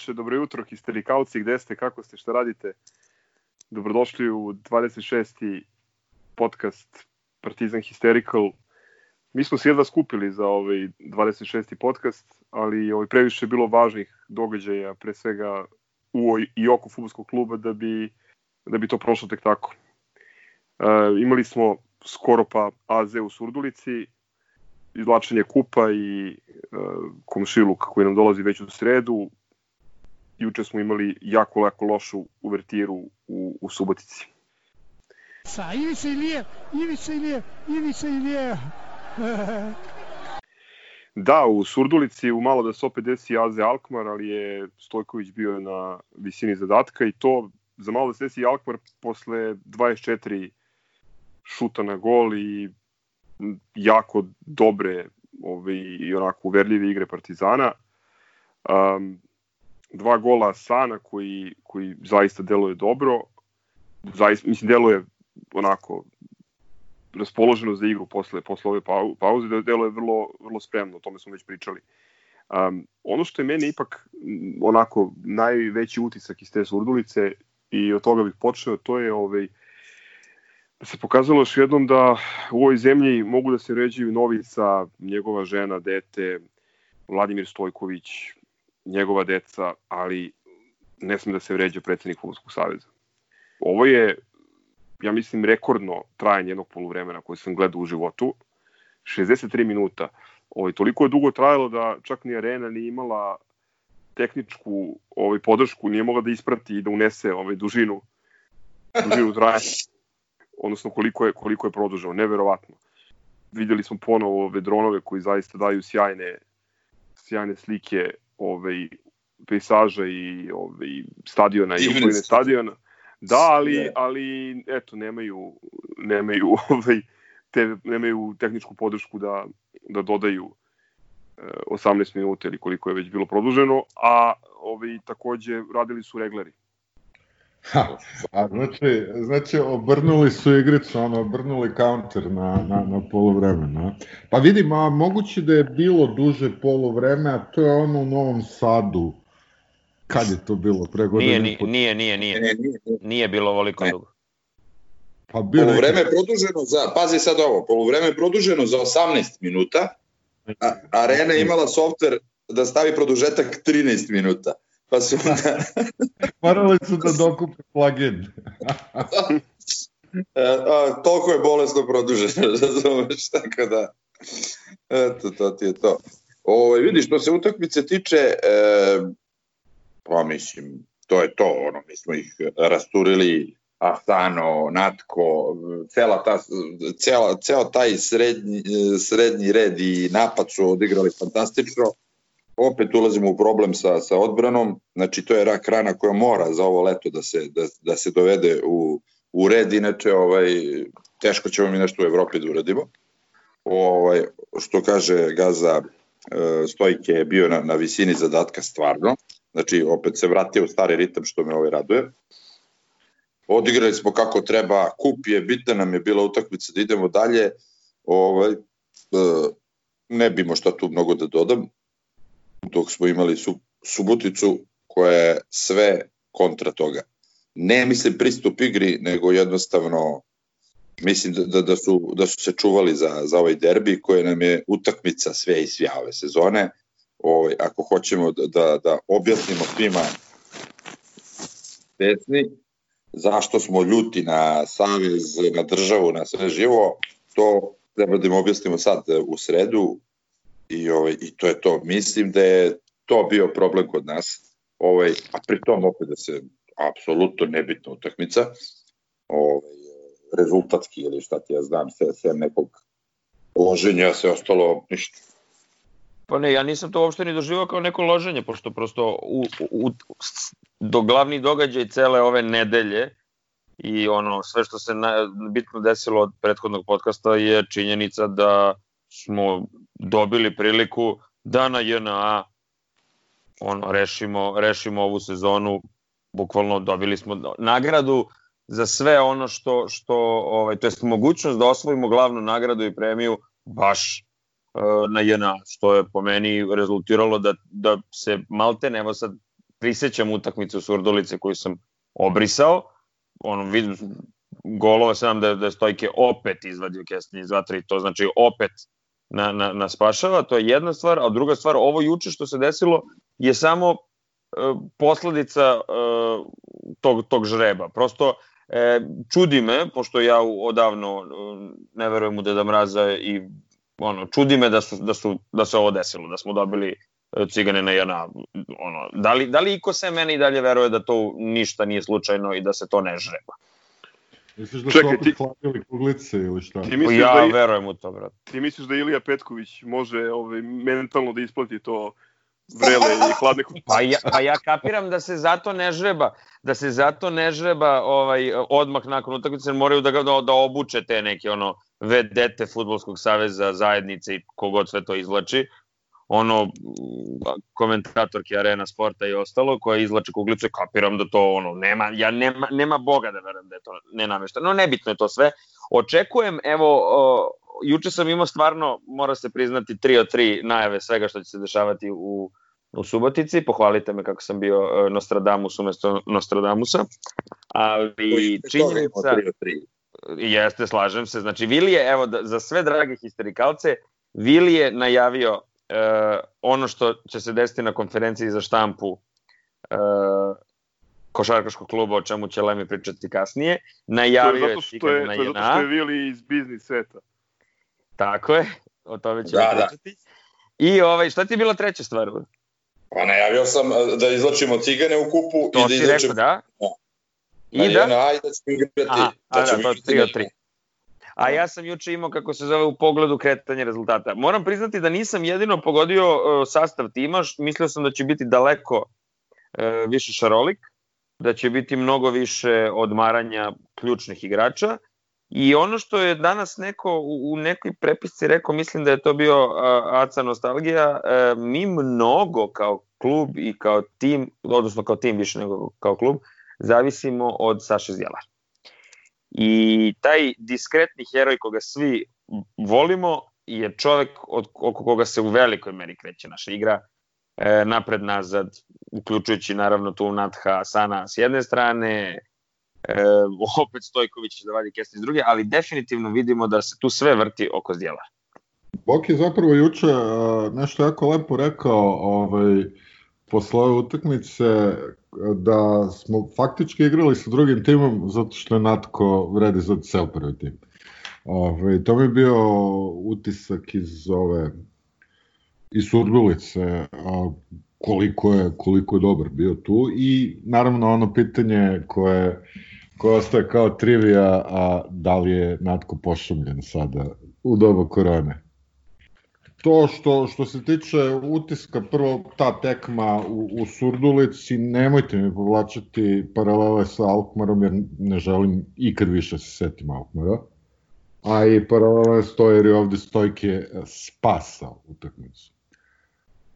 Večer, dobro jutro, histerikalci, gde ste, kako ste, šta radite? Dobrodošli u 26. podcast Partizan Hysterical. Mi smo se jedva skupili za ovaj 26. podcast, ali ovaj previše je bilo važnih događaja, pre svega u i oko futbolskog kluba da bi da bi to prošlo tek tako. E, imali smo skoro pa AZ u Surdulici, izlačenje kupa i e, komšiluk koji nam dolazi već u sredu. Juče smo imali jako lako lošu uvertiru u, u Subotici. Sa Ivica Ilije, Ivica Ilije, Ivica Ilije. da, u Surdulici u malo da se opet desi Aze Alkmar, ali je Stojković bio na visini zadatka i to za malo da se desi Alkmar posle 24 šuta na gol i jako dobre ove, i onako uverljive igre Partizana. Um, dva gola Sana koji, koji zaista deluje dobro. Zaista, mislim, deluje onako raspoloženo za igru posle, posle ove pauze, da deluje vrlo, vrlo spremno, o tome smo već pričali. Um, ono što je meni ipak onako najveći utisak iz te surdulice i od toga bih počeo, to je ovaj, da se pokazalo još jednom da u ovoj zemlji mogu da se ređuju Novica, njegova žena, dete, Vladimir Stojković, njegova deca, ali ne sme da se vređa predsednik Futbolskog saveza. Ovo je, ja mislim, rekordno trajanje jednog poluvremena koje sam gledao u životu. 63 minuta. Ovo, ovaj, toliko je dugo trajalo da čak ni arena nije imala tehničku ovaj, podršku, nije mogla da isprati i da unese ovaj, dužinu, dužinu trajanja odnosno koliko je, koliko je produžao, neverovatno. Videli smo ponovo ove dronove koji zaista daju sjajne, sjajne slike ove, pejsaža i ove, stadiona i okoline stadiona. Da, ali, ali eto, nemaju, nemaju, ovaj, te, nemaju tehničku podršku da, da dodaju 18 e, minuta ili koliko je već bilo produženo, a ovaj, takođe radili su regleri. Ha, a znači, znači obrnuli su igricu, ono, obrnuli counter na, na, na polovreme, no? Pa vidim, a moguće da je bilo duže polovreme, a to je ono u Novom Sadu. Kad je to bilo? Pre godine? Nije, nije, nije, nije, nije. Nije bilo ovoliko dugo. Pa bilo polovreme je produženo za, pazi sad ovo, polovreme je produženo za 18 minuta, a Arena imala softver da stavi produžetak 13 minuta. Pa su onda... Morali su da dokupe plugin. e, a, toliko je bolesno produženo, razumeš, tako da... Eto, to ti je to. Ovo, vidiš, što se utakmice tiče, e, pa mislim, to je to, ono, mi smo ih rasturili, Asano, Natko, cela ta, cela, ceo taj srednji, srednji red i napad su odigrali fantastično opet ulazimo u problem sa, sa odbranom, znači to je rak rana koja mora za ovo leto da se, da, da se dovede u, u red, inače ovaj, teško ćemo mi nešto u Evropi da uradimo. Ovaj, što kaže Gaza, e, Stojke je bio na, na visini zadatka stvarno, znači opet se vratio u stari ritam što me ovaj raduje. Odigrali smo kako treba, kup je, bitna nam je bila utakmica da idemo dalje, ovaj, e, ne bimo šta tu mnogo da dodam, dok smo imali su, Suboticu koja je sve kontra toga. Ne mislim pristup igri, nego jednostavno mislim da, da, da, su, da su se čuvali za, za ovaj derbi koje nam je utakmica sve i svja ove sezone. Ovaj, ako hoćemo da, da, da objasnimo svima desni, zašto smo ljuti na savez, na državu, na sve živo, to treba da im objasnimo sad u sredu, i, ovaj, i to je to. Mislim da je to bio problem kod nas, ovaj, a pri tom opet da se apsolutno nebitna utakmica, ovaj, rezultatski ili šta ti ja znam, sve, sve nekog loženja, sve ostalo ništa. Pa ne, ja nisam to uopšte ni doživao kao neko loženje, pošto prosto u, u, do glavni događaj cele ove nedelje i ono sve što se na, bitno desilo od prethodnog podcasta je činjenica da smo dobili priliku da na JNA ono, rešimo, rešimo ovu sezonu, bukvalno dobili smo nagradu za sve ono što, što ovaj, to jest mogućnost da osvojimo glavnu nagradu i premiju baš na JNA, što je po meni rezultiralo da, da se malte, evo sad prisećam utakmicu Surdulice koju sam obrisao, ono, vidim, golova sam da, da Stojke opet izvadio Kestin iz vatra i to znači opet na, na, na spašava, to je jedna stvar, a druga stvar, ovo juče što se desilo je samo e, posledica e, tog, tog žreba. Prosto e, čudi me, pošto ja odavno e, ne verujem u Deda Mraza i ono, čudi me da, su, da, su, da se ovo desilo, da smo dobili e, cigane na jedna, ono, da li, da li iko se meni i dalje veruje da to ništa nije slučajno i da se to ne žreba? Misliš da Čekaj, su opet ti- hladili kuglice ili šta? Ti misliš, ja da, i- verujem u to, brate. ti misliš da Ilija Petković može ovaj, mentalno da isplati to vrele i hladne Pa ja, pa ja kapiram da se zato ne žreba, da se zato ne žreba ovaj, odmah nakon utakmice, moraju da, ga, da, da obuče te neke ono, vedete Futbolskog saveza, zajednice i kogod sve to izvlači. Ono, m, komentatorki Arena Sporta i ostalo, koje izvlače kuglice, kapiram da to ono, nema, ja nema, nema boga da verujem da je to nenamešteno. No, nebitno je to sve. Očekujem, evo, o, juče sam imao stvarno, mora se priznati, 3 od 3 najave svega što će se dešavati u, u Subotici. Pohvalite me kako sam bio e, Nostradamus umesto Nostradamusa. Ali činjenica... Jeste, slažem se. Znači, Vili je, evo, da, za sve drage histerikalce, Vili je najavio e, ono što će se desiti na konferenciji za štampu e, košarkaškog kluba, o čemu će Lemi pričati kasnije. Najavio je je zato što Cigane je, na to je, zato što je Vili iz biznis sveta. Tako je, o tome ćemo Da, da. pričati. I ovaj, šta ti je bila treća stvar? Pa najavio sam e, da izlačimo cigane u kupu To i da si izlačimo rekao, da? na I da? I da ćemo igrati. Aha, a da, ćemo to igrati 3 od nešto. 3. A ja sam juče imao, kako se zove, u pogledu kretanja rezultata. Moram priznati da nisam jedino pogodio e, sastav tima, mislio sam da će biti daleko e, više šarolik, da će biti mnogo više odmaranja ključnih igrača. I ono što je danas neko u, u nekoj prepisci rekao, mislim da je to bio a, Aca Nostalgija, e, mi mnogo kao klub i kao tim, odnosno kao tim više nego kao klub, zavisimo od Saše Zjelara. I taj diskretni heroj koga svi volimo je čovek od, oko koga se u velikoj meri kreće naša igra, e, napred-nazad, uključujući naravno tu Natha Sana s jedne strane, e, opet Stojković da vadi Kestin s druge, ali definitivno vidimo da se tu sve vrti oko zdjela. Bok je zapravo juče uh, nešto jako lepo rekao ovaj, posle ove utakmice da smo faktički igrali sa drugim timom zato što je Natko vredi za cel prvi tim. Ovaj, to mi je bio utisak iz ove iz Surdulice a, koliko je koliko je dobar bio tu i naravno ono pitanje koje koje ostaje kao trivija, a da li je Natko pošumljen sada u doba korone? To što, što se tiče utiska, prvo ta tekma u, u Surdulici, nemojte mi povlačiti paralele sa Alkmarom, jer ne želim ikad više se setim Alkmara. A i paralele stoje jer je ovde Stojke spasao utakmicu.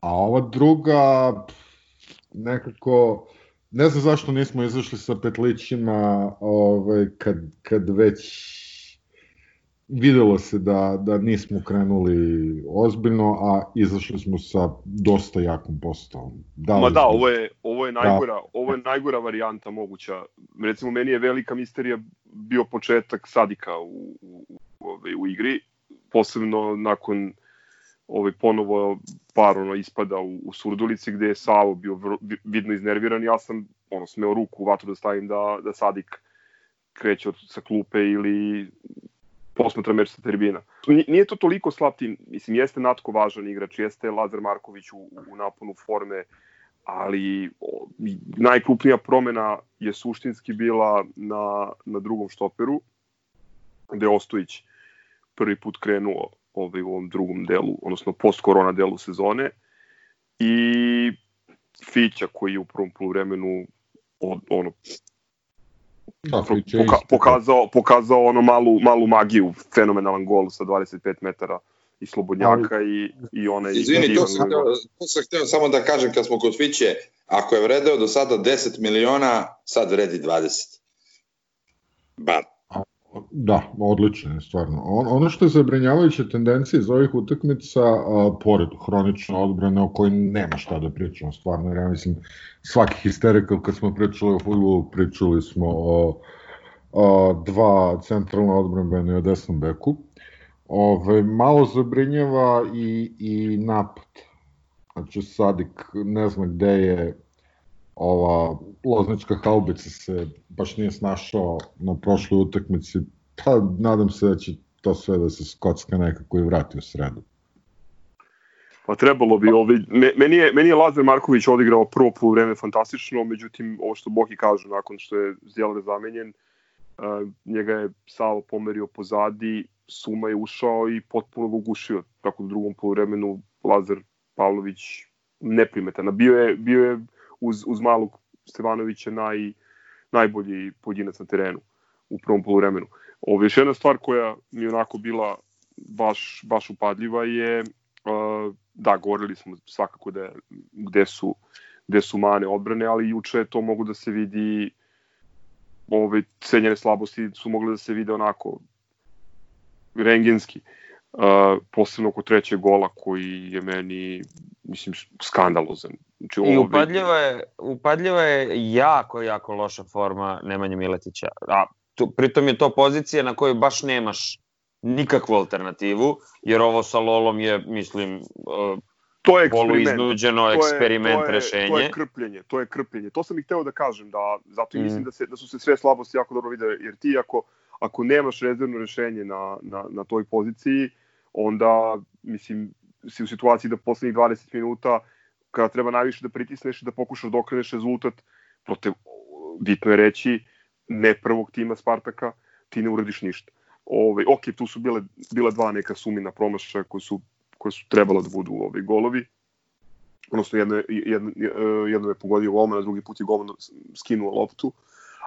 A ova druga, nekako, ne znam zašto nismo izašli sa petlićima ovaj, kad, kad već videlo se da, da nismo krenuli ozbiljno, a izašli smo sa dosta jakom postavom. Da, Ma da, zbog- ovo je, ovo je najgora, ovo je najgora varijanta moguća. Recimo, meni je velika misterija bio početak Sadika u, u, u, u igri, posebno nakon ovaj ponovo par ono ispada u, u Surdulici gde je Savo bio vi- vidno iznerviran ja sam ono smeo ruku u vatru da stavim da, da Sadik kreće od, sa klupe ili posmatra meč sa tribina. Nije- to toliko slab tim, mislim, jeste Natko važan igrač, jeste Lazar Marković u, u naponu forme, ali najkrupnija promena je suštinski bila na, na drugom štoperu, gde Ostojić prvi put krenuo ovaj, u ovom drugom delu, odnosno post-korona delu sezone, i Fića koji je u prvom poluvremenu od, ono, poka, isto. pokazao, pokazao ono malu, malu magiju, fenomenalan gol sa 25 metara i slobodnjaka i, i onaj Izvini, to sam, hteo, to sam hteo samo da kažem kad smo kod Fiće, ako je vredeo do sada 10 miliona, sad vredi 20. Ba, Da, odlično je stvarno. On, ono što je zabrinjavajuća tendencija iz ovih utakmica, a, pored hronične odbrane o kojoj nema šta da pričamo, stvarno, jer ja mislim svaki histerikal kad smo pričali o futbolu, pričali smo o, o dva centralna odbranbena i o desnom beku. Ove, malo zabrinjava i, i napad. Znači Sadik ne zna gde je ova loznička haubica se baš nije snašao na prošloj utakmici, pa nadam se da će to sve da se skocka nekako i vrati u sredu. Pa trebalo bi, ovi, meni, je, meni je Lazar Marković odigrao prvo vreme fantastično, međutim, ovo što Boki kaže, nakon što je Zjelar zamenjen, uh, njega je Savo pomerio pozadi, Suma je ušao i potpuno ga ugušio, tako u drugom poluvremenu Lazar Pavlović neprimetan. Bio je, bio je uz, uz malog Stevanovića naj, najbolji pojedinac na terenu u prvom poluvremenu. Ovo još jedna stvar koja mi onako bila baš, baš upadljiva je uh, da, govorili smo svakako da, gde, su, gde su mane odbrane, ali juče to mogu da se vidi ove cenjene slabosti su mogle da se vide onako rengenski. Uh, posebno oko trećeg gola koji je meni mislim skandalozan. Znači, I upadljiva je, upadljiva je jako, jako loša forma Nemanja Miletića. A tu, pritom je to pozicija na kojoj baš nemaš nikakvu alternativu, jer ovo sa Lolom je, mislim, uh, to je iznuđeno eksperiment to je, rešenje. To je krpljenje, to je krpljenje. To sam i hteo da kažem, da, zato i mm. mislim da, se, da su se sve slabosti jako dobro videle, jer ti ako, ako nemaš rezervno rešenje na, na, na toj poziciji, onda, mislim, si u situaciji da poslednjih 20 minuta kada treba najviše da pritisneš da pokušaš da okreneš rezultat protiv, bitno je reći, ne prvog tima Spartaka, ti ne uradiš ništa. Ove, ok, tu su bile, bile dva neka sumina promašaja koje su, koje su trebalo da budu ove, golovi. Odnosno, jedno, jedno, jedno je pogodio golman, a drugi put je golman skinuo loptu.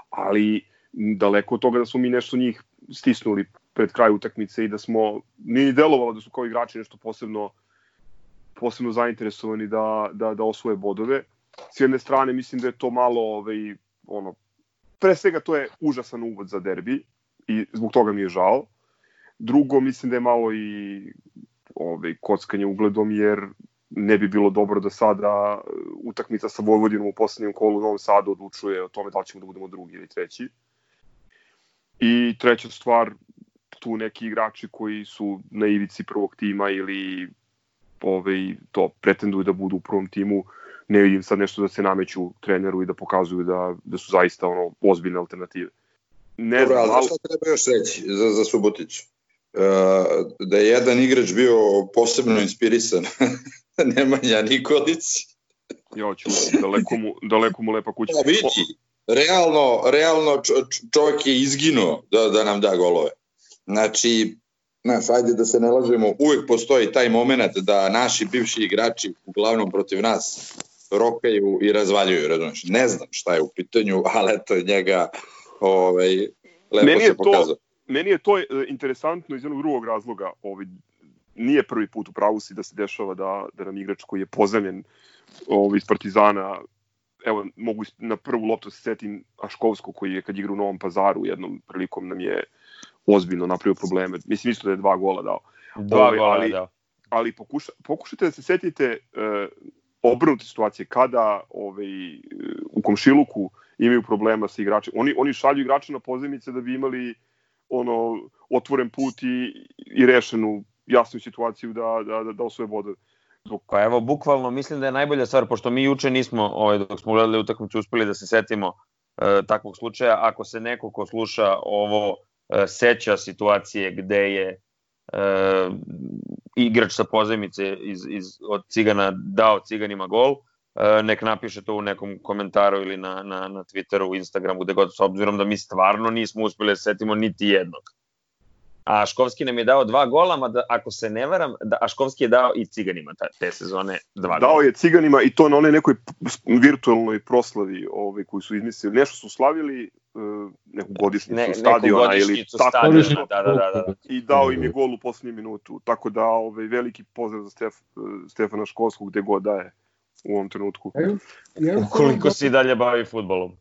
Ali daleko od toga da smo mi nešto njih stisnuli pred kraj utakmice i da smo, nije delovalo da su kao igrači nešto posebno posebno zainteresovani da, da, da osvoje bodove. S jedne strane mislim da je to malo ovaj, ono, pre svega to je užasan uvod za derbi i zbog toga mi je žao. Drugo, mislim da je malo i ovaj, kockanje ugledom, jer ne bi bilo dobro da sada utakmica sa Vojvodinom u poslednjem kolu u Novom Sadu odlučuje o tome da li ćemo da budemo drugi ili treći. I treća stvar, tu neki igrači koji su na ivici prvog tima ili ovaj, to pretenduju da budu u prvom timu, ne vidim sad nešto da se nameću treneru i da pokazuju da, da su zaista ono ozbiljne alternative. Ne Dobro, znam, ali šta treba još reći za, za Subotić? Uh, da je jedan igrač bio posebno inspirisan, Nemanja Nikolić. Ja ću, daleko mu, daleko mu lepa kuća. Da, vidi, realno, realno čovjek je izginuo da, da nam da golove. Znači, Znaš, ajde da se ne lažemo, uvek postoji taj moment da naši bivši igrači, uglavnom protiv nas, rokaju i razvaljuju, razumiješ. Ne znam šta je u pitanju, ali eto njega ovaj, lepo meni se pokazao. To, meni je to e, interesantno iz jednog drugog razloga. Ovaj, nije prvi put u pravu si da se dešava da, da nam igrač koji je pozemljen ovaj, iz Partizana evo, mogu na prvu loptu se setim Aškovskog koji je kad igra u Novom pazaru jednom prilikom nam je ozbiljno napravio probleme. Mislim isto da je dva gola dao. Dva ali, gola ali, dao. Ali pokuša, pokušajte da se setite uh, obrnute situacije kada ovaj, u komšiluku imaju problema sa igračima. Oni, oni šalju igrače na pozemice da bi imali ono otvoren put i, i rešenu jasnu situaciju da, da, da, da osvoje bodove. Pa evo, bukvalno mislim da je najbolja stvar, pošto mi juče nismo, ovaj, dok smo gledali utakmicu, uspeli da se setimo e, takvog slučaja. Ako se neko ko sluša ovo seća situacije gde je e, igrač sa pozemice iz, iz, od Cigana dao Ciganima gol, e, nek napiše to u nekom komentaru ili na, na, na Twitteru, Instagramu, gde god, s obzirom da mi stvarno nismo uspeli da setimo niti jednog a Škovski nam je dao dva gola, mada ako se ne varam, da, a Škovski je dao i Ciganima ta, te sezone dva Dao je Ciganima i to na onoj nekoj virtualnoj proslavi ovaj, koju su izmislili. Nešto su slavili, uh, neku godišnjicu ne, stadiona ili tako stadiona, da, da, da, da. i dao im je gol u poslednju minutu. Tako da ovaj, veliki pozdrav za Stef, Stefana Škovskog gde god daje u ovom trenutku. Ukoliko se i dalje bavi futbolom.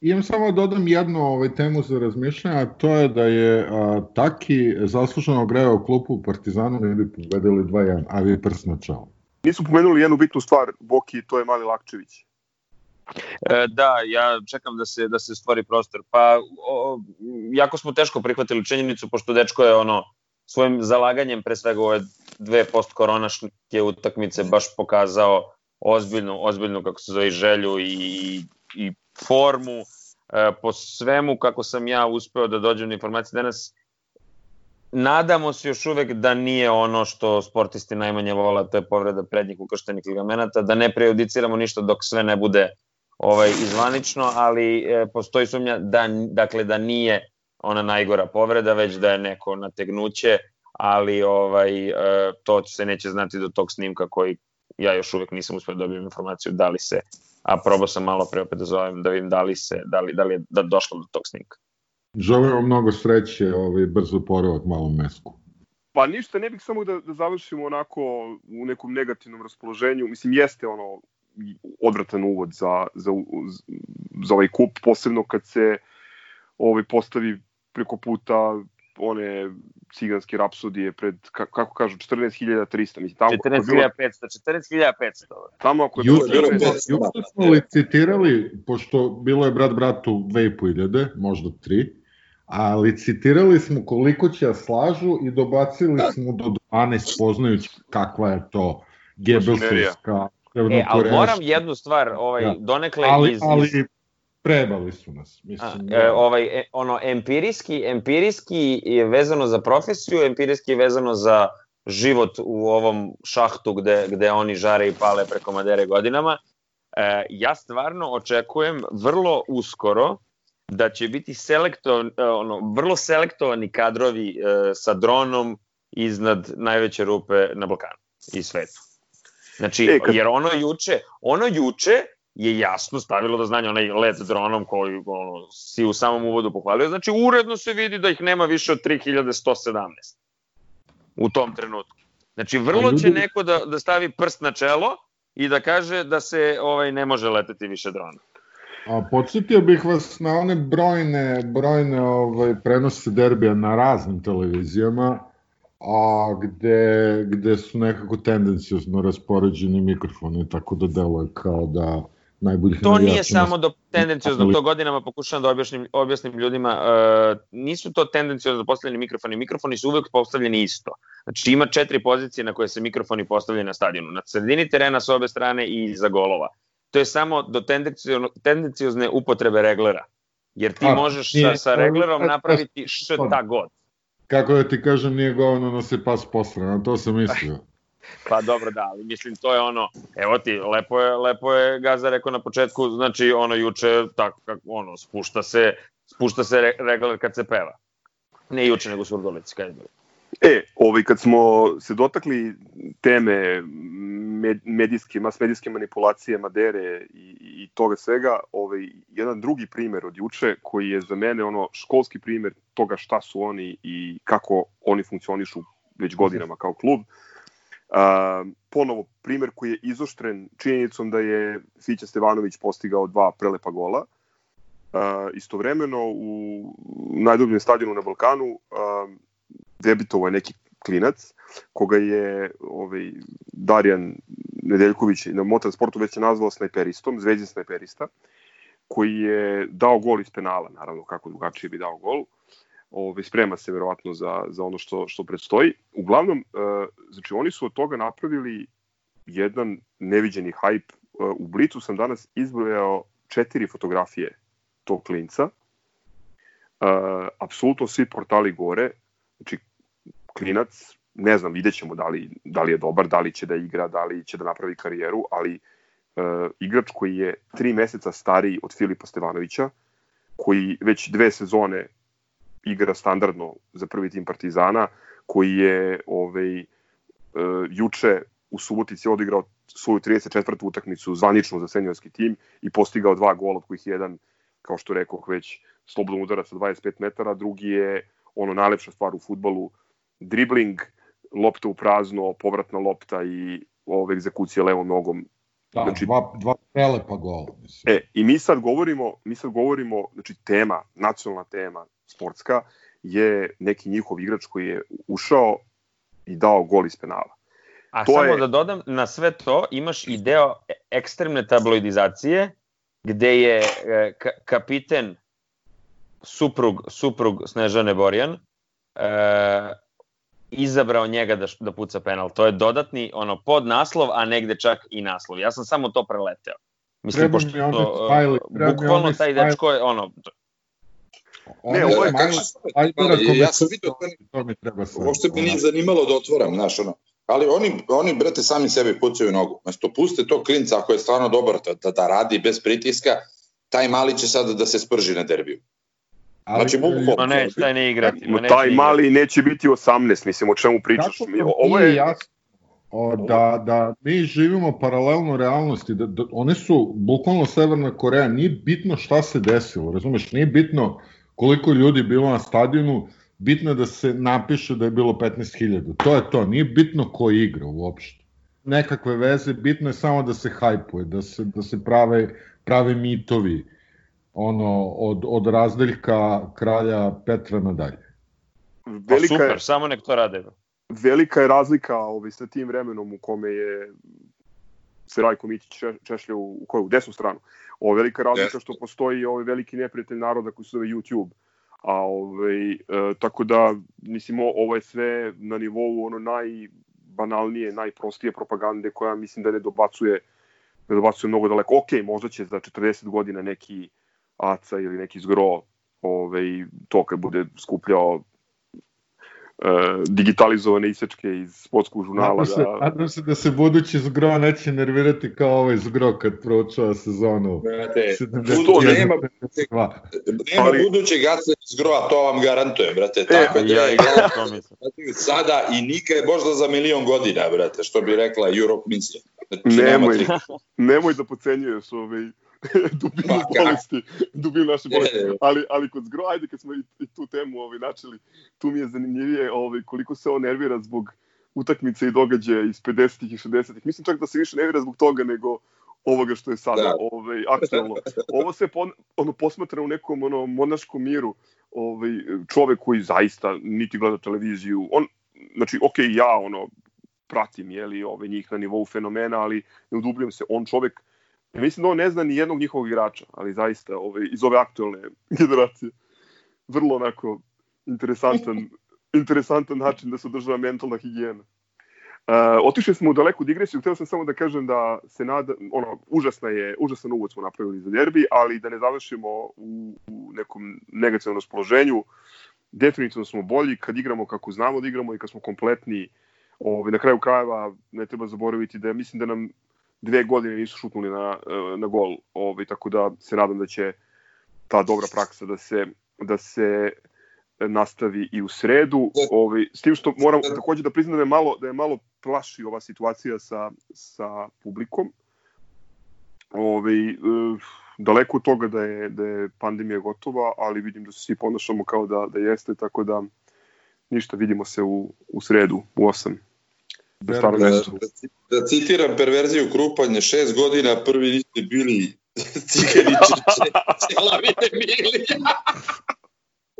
Imam samo da dodam jednu ovaj, temu za razmišljanje, a to je da je a, Taki zasluženo greo klupu u Partizanu, ne bi pobedili 2-1, a vi prst na čelo. Nisu pomenuli jednu bitnu stvar, Boki, to je Mali Lakčević. E, da, ja čekam da se da se stvori prostor. Pa o, jako smo teško prihvatili činjenicu pošto dečko je ono svojim zalaganjem pre svega ove dve post koronaške utakmice baš pokazao ozbiljnu ozbiljnu kako se zove želju i i formu e, po svemu kako sam ja uspeo da dođem na informacije danas nadamo se još uvek da nije ono što sportisti najmanje vola, to je povreda prednjih ukrštenih ligamenata, da ne prejudiciramo ništa dok sve ne bude ovaj izvanično, ali e, postoji sumnja da dakle da nije ona najgora povreda, već da je neko nategnuće, ali ovaj e, to se neće znati do tog snimka koji ja još uvek nisam uspeo da dobijem informaciju da li se a probao sam malo pre opet da zovem da vidim da li se da li da li je da došlo do tog snimka. Želimo mnogo sreće, ovaj brzo poravak malom mesku. Pa ništa, ne bih samo da, da završimo onako u nekom negativnom raspoloženju. Mislim, jeste ono odvratan uvod za, za, za ovaj kup, posebno kad se ovaj postavi preko puta one ciganske rapsodije pred, kako kažu, 14.300. Mislim, tamo 14.500, 14.500. Tamo ako je bilo... Juče smo licitirali, pošto bilo je brat bratu 2.500, možda 3, a licitirali smo koliko će da slažu i dobacili smo do 12 poznajući kakva je to Gebelsovska E, ali moram jednu stvar, ovaj, ja. donekle ali, iz, ali prebali su nas. Mislim, A, da... e, ovaj, e, ono, empirijski, empirijski je vezano za profesiju, empirijski je vezano za život u ovom šahtu gde, gde oni žare i pale preko Madere godinama. E, ja stvarno očekujem vrlo uskoro da će biti selektovan, e, ono, vrlo selektovani kadrovi e, sa dronom iznad najveće rupe na Balkanu i svetu. Znači, e, kad... jer ono juče, ono juče je jasno stavilo da znanje onaj let dronom koji ono, si u samom uvodu pohvalio. Znači, uredno se vidi da ih nema više od 3117 u tom trenutku. Znači, vrlo će neko da, da stavi prst na čelo i da kaže da se ovaj ne može leteti više drona. A podsjetio bih vas na one brojne, brojne ovaj, prenose derbija na raznim televizijama, a gde, gde su nekako tendencijosno raspoređeni mikrofoni, tako da deluje kao da najboljih To nije samo do tendencijozno, to godinama pokušavam da objasnim, objasnim ljudima, uh, nisu to tendencijozno postavljeni mikrofoni, mikrofoni su uvek postavljeni isto. Znači ima četiri pozicije na koje se mikrofoni postavljaju na stadionu, na sredini terena sa obe strane i za golova. To je samo do tendencijozne upotrebe reglera. Jer ti A, možeš nije, sa, sa reglerom napraviti šta god. Kako da ti kažem, nije govano da se pas posle, na to sam mislio. Pa dobro, da, ali mislim to je ono, evo ti, lepo je, lepo je Gaza rekao na početku, znači ono juče, tako, kako, ono, spušta se, spušta se regler kad se peva. Ne juče, nego Surdulici, kad je bilo. E, ovaj, kad smo se dotakli teme med, medijske, mas medijske manipulacije Madere i, i toga svega, ovaj, jedan drugi primer od juče koji je za mene ono školski primer toga šta su oni i kako oni funkcionišu već godinama kao klub. Uh, ponovo primer koji je izoštren činjenicom da je Fića Stevanović postigao dva prelepa gola. Uh, istovremeno u najdubljem stadionu na Balkanu uh, debitovo je neki klinac koga je ovaj, Darjan Nedeljković na Motor Sportu već je nazvao snajperistom, zvezdin snajperista, koji je dao gol iz penala, naravno kako drugačije bi dao gol. Ovaj, sprema se verovatno za, za ono što, što predstoji. Uglavnom, e, znači oni su od toga napravili jedan neviđeni hajp. E, u Blicu sam danas izbrojao četiri fotografije tog klinca. E, apsolutno svi portali gore, znači klinac, ne znam, vidjet ćemo da li, da li je dobar, da li će da igra, da li će da napravi karijeru, ali uh, igrač koji je tri meseca stariji od Filipa Stevanovića, koji već dve sezone igra standardno za prvi tim Partizana, koji je ovaj, uh, juče u Subotici odigrao svoju 34. utakmicu zvanično za seniorski tim i postigao dva gola, od kojih jedan, kao što rekoh već, slobodno udara sa 25 metara, drugi je ono najlepša stvar u futbalu, dribling, lopta u prazno, povratna lopta i ove egzekucije levom nogom Da, Znači- dva, dva prelepa gola. Mislim. E, i mi sad govorimo, mi sad govorimo, znači tema, nacionalna tema sportska je neki njihov igrač koji je ušao i dao gol iz penala. A To samo je- da dodam, na sve to imaš i deo ekstremne tabloidizacije, gde je e, ka kapiten, suprug, suprug Snežane Borjan, e, izabrao njega da, da puca penal. To je dodatni ono pod naslov, a negde čak i naslov. Ja sam samo to preleteo. Mislim, Treba pošto mi onaj e, smiley, mi bukvalno onaj taj smiley. dečko je ono, Onaj ovo je- kako ali ja sam vidio to, to mi treba sad. uopšte me nije zanimalo da otvoram, znaš, ono. Ali oni, oni, brate, sami sebi pucaju nogu. Znači, to puste to klinca ako je stvarno dobar da, da, da radi bez pritiska, taj mali će sad da se sprži na derbiju. Ali, Znači, bukvalno. ma neće taj ne igrati. Ma taj igrati. mali neće biti 18, mislim, o čemu pričaš. Kako Mi- Ovo je, jasno? O, da, da mi živimo paralelno realnosti, da, da one su bukvalno Severna Koreja, nije bitno šta se desilo, razumeš, nije bitno koliko ljudi je bilo na stadionu, bitno je da se napiše da je bilo 15.000, to je to, nije bitno ko igra uopšte. Nekakve veze, bitno je samo da se hajpuje, da se, da se prave, prave mitovi, ono, od, od razdeljka kralja Petra nadalje. Pa velika, je, super, samo nek to rade. velika je razlika ovaj, sa tim vremenom u kome je se Rajko Mićić če- češlja u, u koju? U desnu stranu. Ovo velika razlika što postoji ovaj veliki neprijatelj naroda koji se zove YouTube. A ovaj, e, tako da, mislim, ovo je sve na nivou ono najbanalnije, najprostije propagande koja mislim da ne dobacuje ne dobacuje mnogo daleko. Ok, možda će za 40 godina neki Aca ili neki Zgro ovaj, to kad bude skupljao digitalizovane isečke iz sportskog žurnala. Nadam se, Da, nadam se da se budući zgro neće nervirati kao ovaj zgro kad proučava sezonu. Brate, 71, budu, nema, 72. nema Ali- budućeg Aca Zgroa, to vam garantujem, brate. Tako da Ja je to mislim. sada i nikad možda za milion godina, brate, što bi rekla Europe misija. Znači, Nemoj, nemoj da pocenjuješ ovaj, dubinu Pa, bolesti, dubinu naše bolesti. Je, je. Ali, ali kod Zgro, ajde kad smo i, i tu temu ovaj, načeli, tu mi je zanimljivije ovaj, koliko se on nervira zbog utakmice i događaja iz 50-ih i 60-ih. Mislim čak da se više nervira zbog toga nego ovoga što je sada Da. ovaj, aktualno. Ovo se pon, ono, posmatra u nekom ono, monaškom miru ovaj, čovek koji zaista niti gleda televiziju. On, znači, ok, ja ono, pratim jeli, ove, njih na nivou fenomena, ali ne udubljujem se. On čovek, mislim da on ne zna ni jednog njihovog igrača, ali zaista ove, iz ove aktualne generacije. Vrlo onako interesantan, interesantan način da se održava mentalna higijena. Uh, otišli smo u daleku digresiju, hteo sam samo da kažem da se nada, ono, užasna je, užasan uvod smo napravili za derbi, ali da ne završimo u, u nekom negativnom raspoloženju. Definitivno smo bolji kad igramo kako znamo da igramo i kad smo kompletni. Ove, na kraju krajeva ne treba zaboraviti da mislim da nam dve godine nisu šutnuli na, e, na gol, ove, tako da se nadam da će ta dobra praksa da se, da se nastavi i u sredu. Ovaj s tim što moram takođe da priznam da je malo da je malo plaši ova situacija sa sa publikom. Ovaj e, daleko od toga da je da je pandemija gotova, ali vidim da se svi ponašamo kao da da jeste, tako da ništa vidimo se u u sredu u 8. Na starom Da, mestu. da, da citiram perverziju Krupanje, šest godina prvi niste bili cigarići, čelavine bili.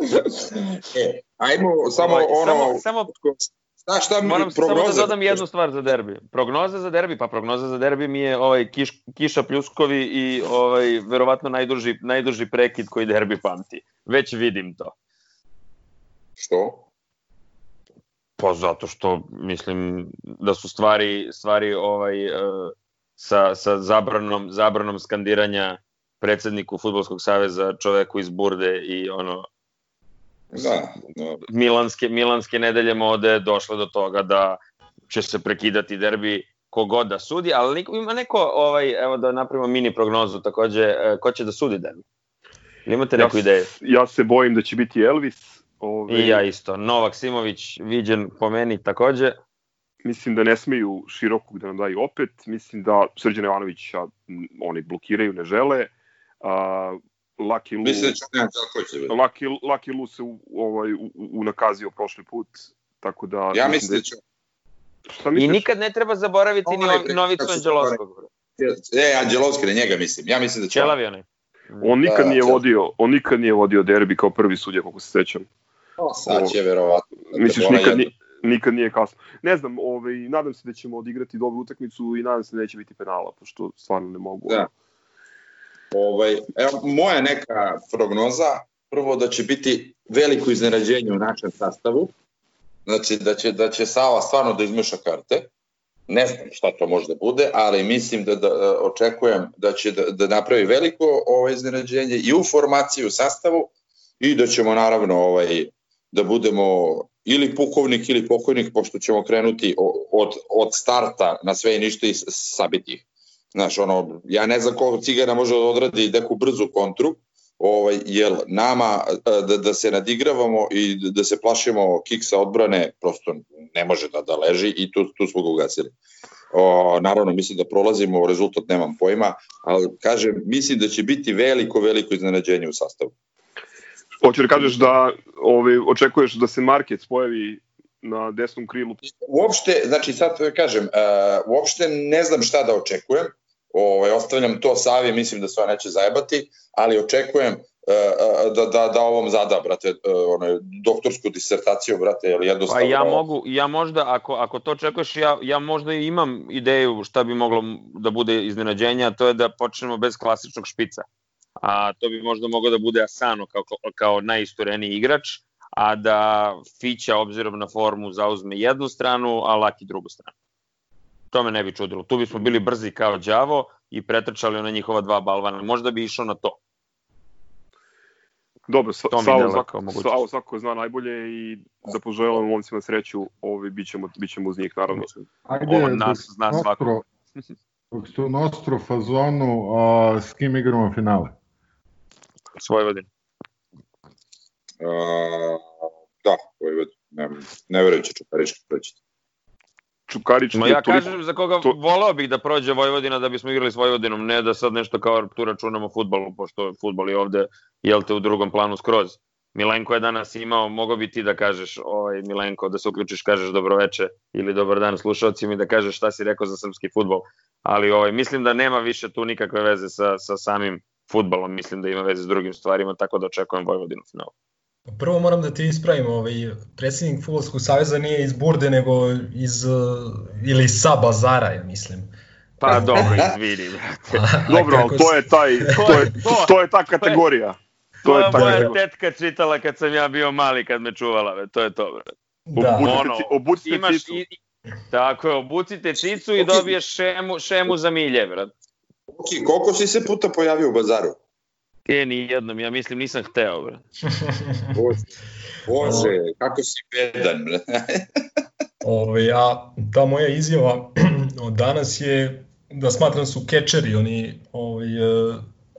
e, ajmo samo Ovaj, ono, samo, samo šta, šta mi Moram samo da dodam jednu stvar za derbi. Prognoza za derbi, pa prognoza za derbi mi je ovaj kiš, kiša pljuskovi i ovaj verovatno najduži najduži prekid koji derbi pamti. Već vidim to. Što? Pa zato što mislim da su stvari stvari ovaj e, sa sa zabranom zabranom skandiranja predsedniku fudbalskog saveza, čoveku iz Burde i ono Da, da. Milanske Milanske nedelje mode došle do toga da će se prekidati derbi kogod da sudi, ali niko, ima neko, ovaj, evo da napravimo mini prognozu takođe, e, ko će da sudi derbi? Ili imate neku Ja, ideju? ja se bojim da će biti Elvis. Ovaj, I ja isto. Novak Simović viđen po meni takođe. Mislim da ne smeju širokog da nam daju opet. Mislim da Srđan Jovanovića m, oni blokiraju, ne žele. A, Lucky Lu, Mislim da će Đaković da bude. Lucky, Lucky Lu se u, ovaj, u, unakazio prošli put. Tako da... Ja mislim da će Šta I misliš? nikad ne treba zaboraviti ni Ovaj, Novi- Novicu Anđelovskog. E, Anđelovski, na njega mislim. Ja mislim da će... Ćelavi onaj. On nikad Da, nije vodio, on nikad nije vodio derbi kao prvi sudija, kako se sećam. O, sad će verovatno. Misliš, Ona nikad, ni, nikad nije kasno. Ne znam, ovaj, nadam se da ćemo odigrati dobru utakmicu i nadam se da neće biti penala, pošto stvarno ne mogu. Da. Ovaj, evo, moja neka prognoza, prvo da će biti veliko iznenađenje u našem sastavu, znači da će, da će Sava stvarno da izmeša karte, ne znam šta to može da bude, ali mislim da, da e, očekujem da će da, da napravi veliko ovaj iznenađenje i u formaciji, u sastavu i da ćemo naravno ovaj, da budemo ili pukovnik ili pokojnik, pošto ćemo krenuti od, od starta na sve i ništa i sabiti ih. Znaš, ono, ja ne znam ko cigana može da odradi neku brzu kontru, ovaj, jer nama e, da, da se nadigravamo i da se plašimo kiksa odbrane, prosto ne može da, da leži i tu, tu smo ga ugasili. O, naravno, mislim da prolazimo, rezultat nemam pojma, ali kažem, mislim da će biti veliko, veliko iznenađenje u sastavu. Hoću da kažeš da ovaj, očekuješ da se Market pojavi na desnom krilu. Uopšte, znači sad da kažem, uh, uopšte ne znam šta da očekujem, ovaj, ostavljam to Savi, mislim da se on neće zajebati, ali očekujem uh, da, da, da ovom zada, brate, uh, ono, doktorsku disertaciju, brate, Pa jednostavno... ja mogu, ja možda, ako, ako to očekuješ, ja, ja možda imam ideju šta bi moglo da bude iznenađenje, a to je da počnemo bez klasičnog špica. A to bi možda moglo da bude Asano kao, kao najistureniji igrač, a da Fića obzirom na formu zauzme jednu stranu, a Laki drugu stranu. To me ne bi čudilo. Tu bismo bili brzi kao đavo i pretrčali na njihova dva balvana. Možda bi išao na to. Dobro, sa, deluje svako. Savo svako zna najbolje i da poželim momcima sreću, ovaj, bit, ćemo, bit ćemo uz njih, naravno. Ajde, On nas zna svako. Dok ste u Nostro fazonu, a, s kim igramo finale? Svoje godine. Uh, da, ovaj, ne, ne verujem će Čukarički proći. Čukarić Ma je ja toliko- kažem za koga to- voleo bih da prođe Vojvodina da bismo igrali s Vojvodinom, ne da sad nešto kao tu računamo futbolu, pošto futbol je ovde, jel te, u drugom planu skroz. Milenko je danas imao, mogao bi ti da kažeš, ovaj, Milenko, da se uključiš, kažeš dobroveče ili dobar dan slušalcima i da kažeš šta si rekao za srpski futbol. Ali ovaj, mislim da nema više tu nikakve veze sa, sa samim futbolom, mislim da ima veze s drugim stvarima, tako da očekujem Vojvodinu finalu. Prvo moram da ti ispravim, ovaj, predsjednik Futbolskog saveza nije iz Burde, nego iz, uh, ili sa Bazara, ja mislim. Pa dobro, izvini, brate. Dobro, ali to je taj, to je, to je ta kategorija. To To je je ta moja tetka čitala kad sam ja bio mali, kad me čuvala, to je to. Bre. Da, Obucite, Ono, ci- obucite Imaš cicu. i, tako je, obucite cicu i dobiješ šemu, šemu za milje, brat. Ok, koliko si se puta pojavio u bazaru? E, ni jednom, ja mislim nisam hteo, bre. Bože, Bože kako si bedan, bre. Ovaj, a ta moja izjava od danas je da smatram su kečeri, oni ovaj, e,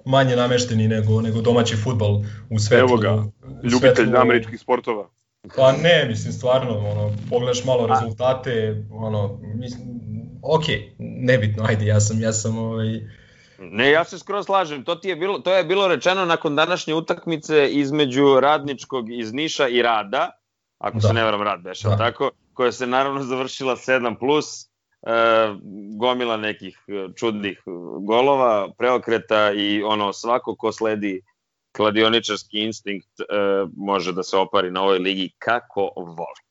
manje namešteni nego, nego domaći futbal u svetlu. Evo ga, Ljubitelj svetlu- američkih sportova. Pa ne, mislim stvarno, ono, pogledaš malo rezultate, ono, mislim, ok, nebitno, ajde, ja sam, ja sam, ovaj, Ne, ja se skroz slažem. To, ti je bilo, to je bilo rečeno nakon današnje utakmice između radničkog iz Niša i Rada, ako Da. se ne varam Rad beše, Da. tako, koja se naravno završila 7+, plus, e, gomila nekih e, čudnih e, golova, preokreta i ono svako ko sledi kladioničarski instinkt e, može da se opari na ovoj ligi kako voli.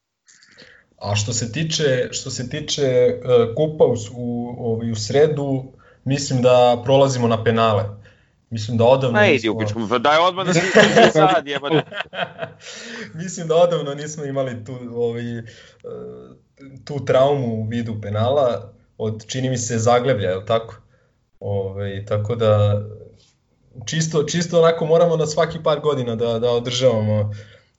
A što se tiče što se tiče uh, kupa u, u, ovaj, u sredu, mislim da prolazimo na penale. Mislim da odavno Ma idi u pičku, pa daj odmah da ti sad jebate. mislim da odavno nismo imali tu ovaj uh, tu traumu u vidu penala od čini mi se Zagleblja, je li tako? Ovaj tako da čisto čisto onako moramo na svaki par godina da da održavamo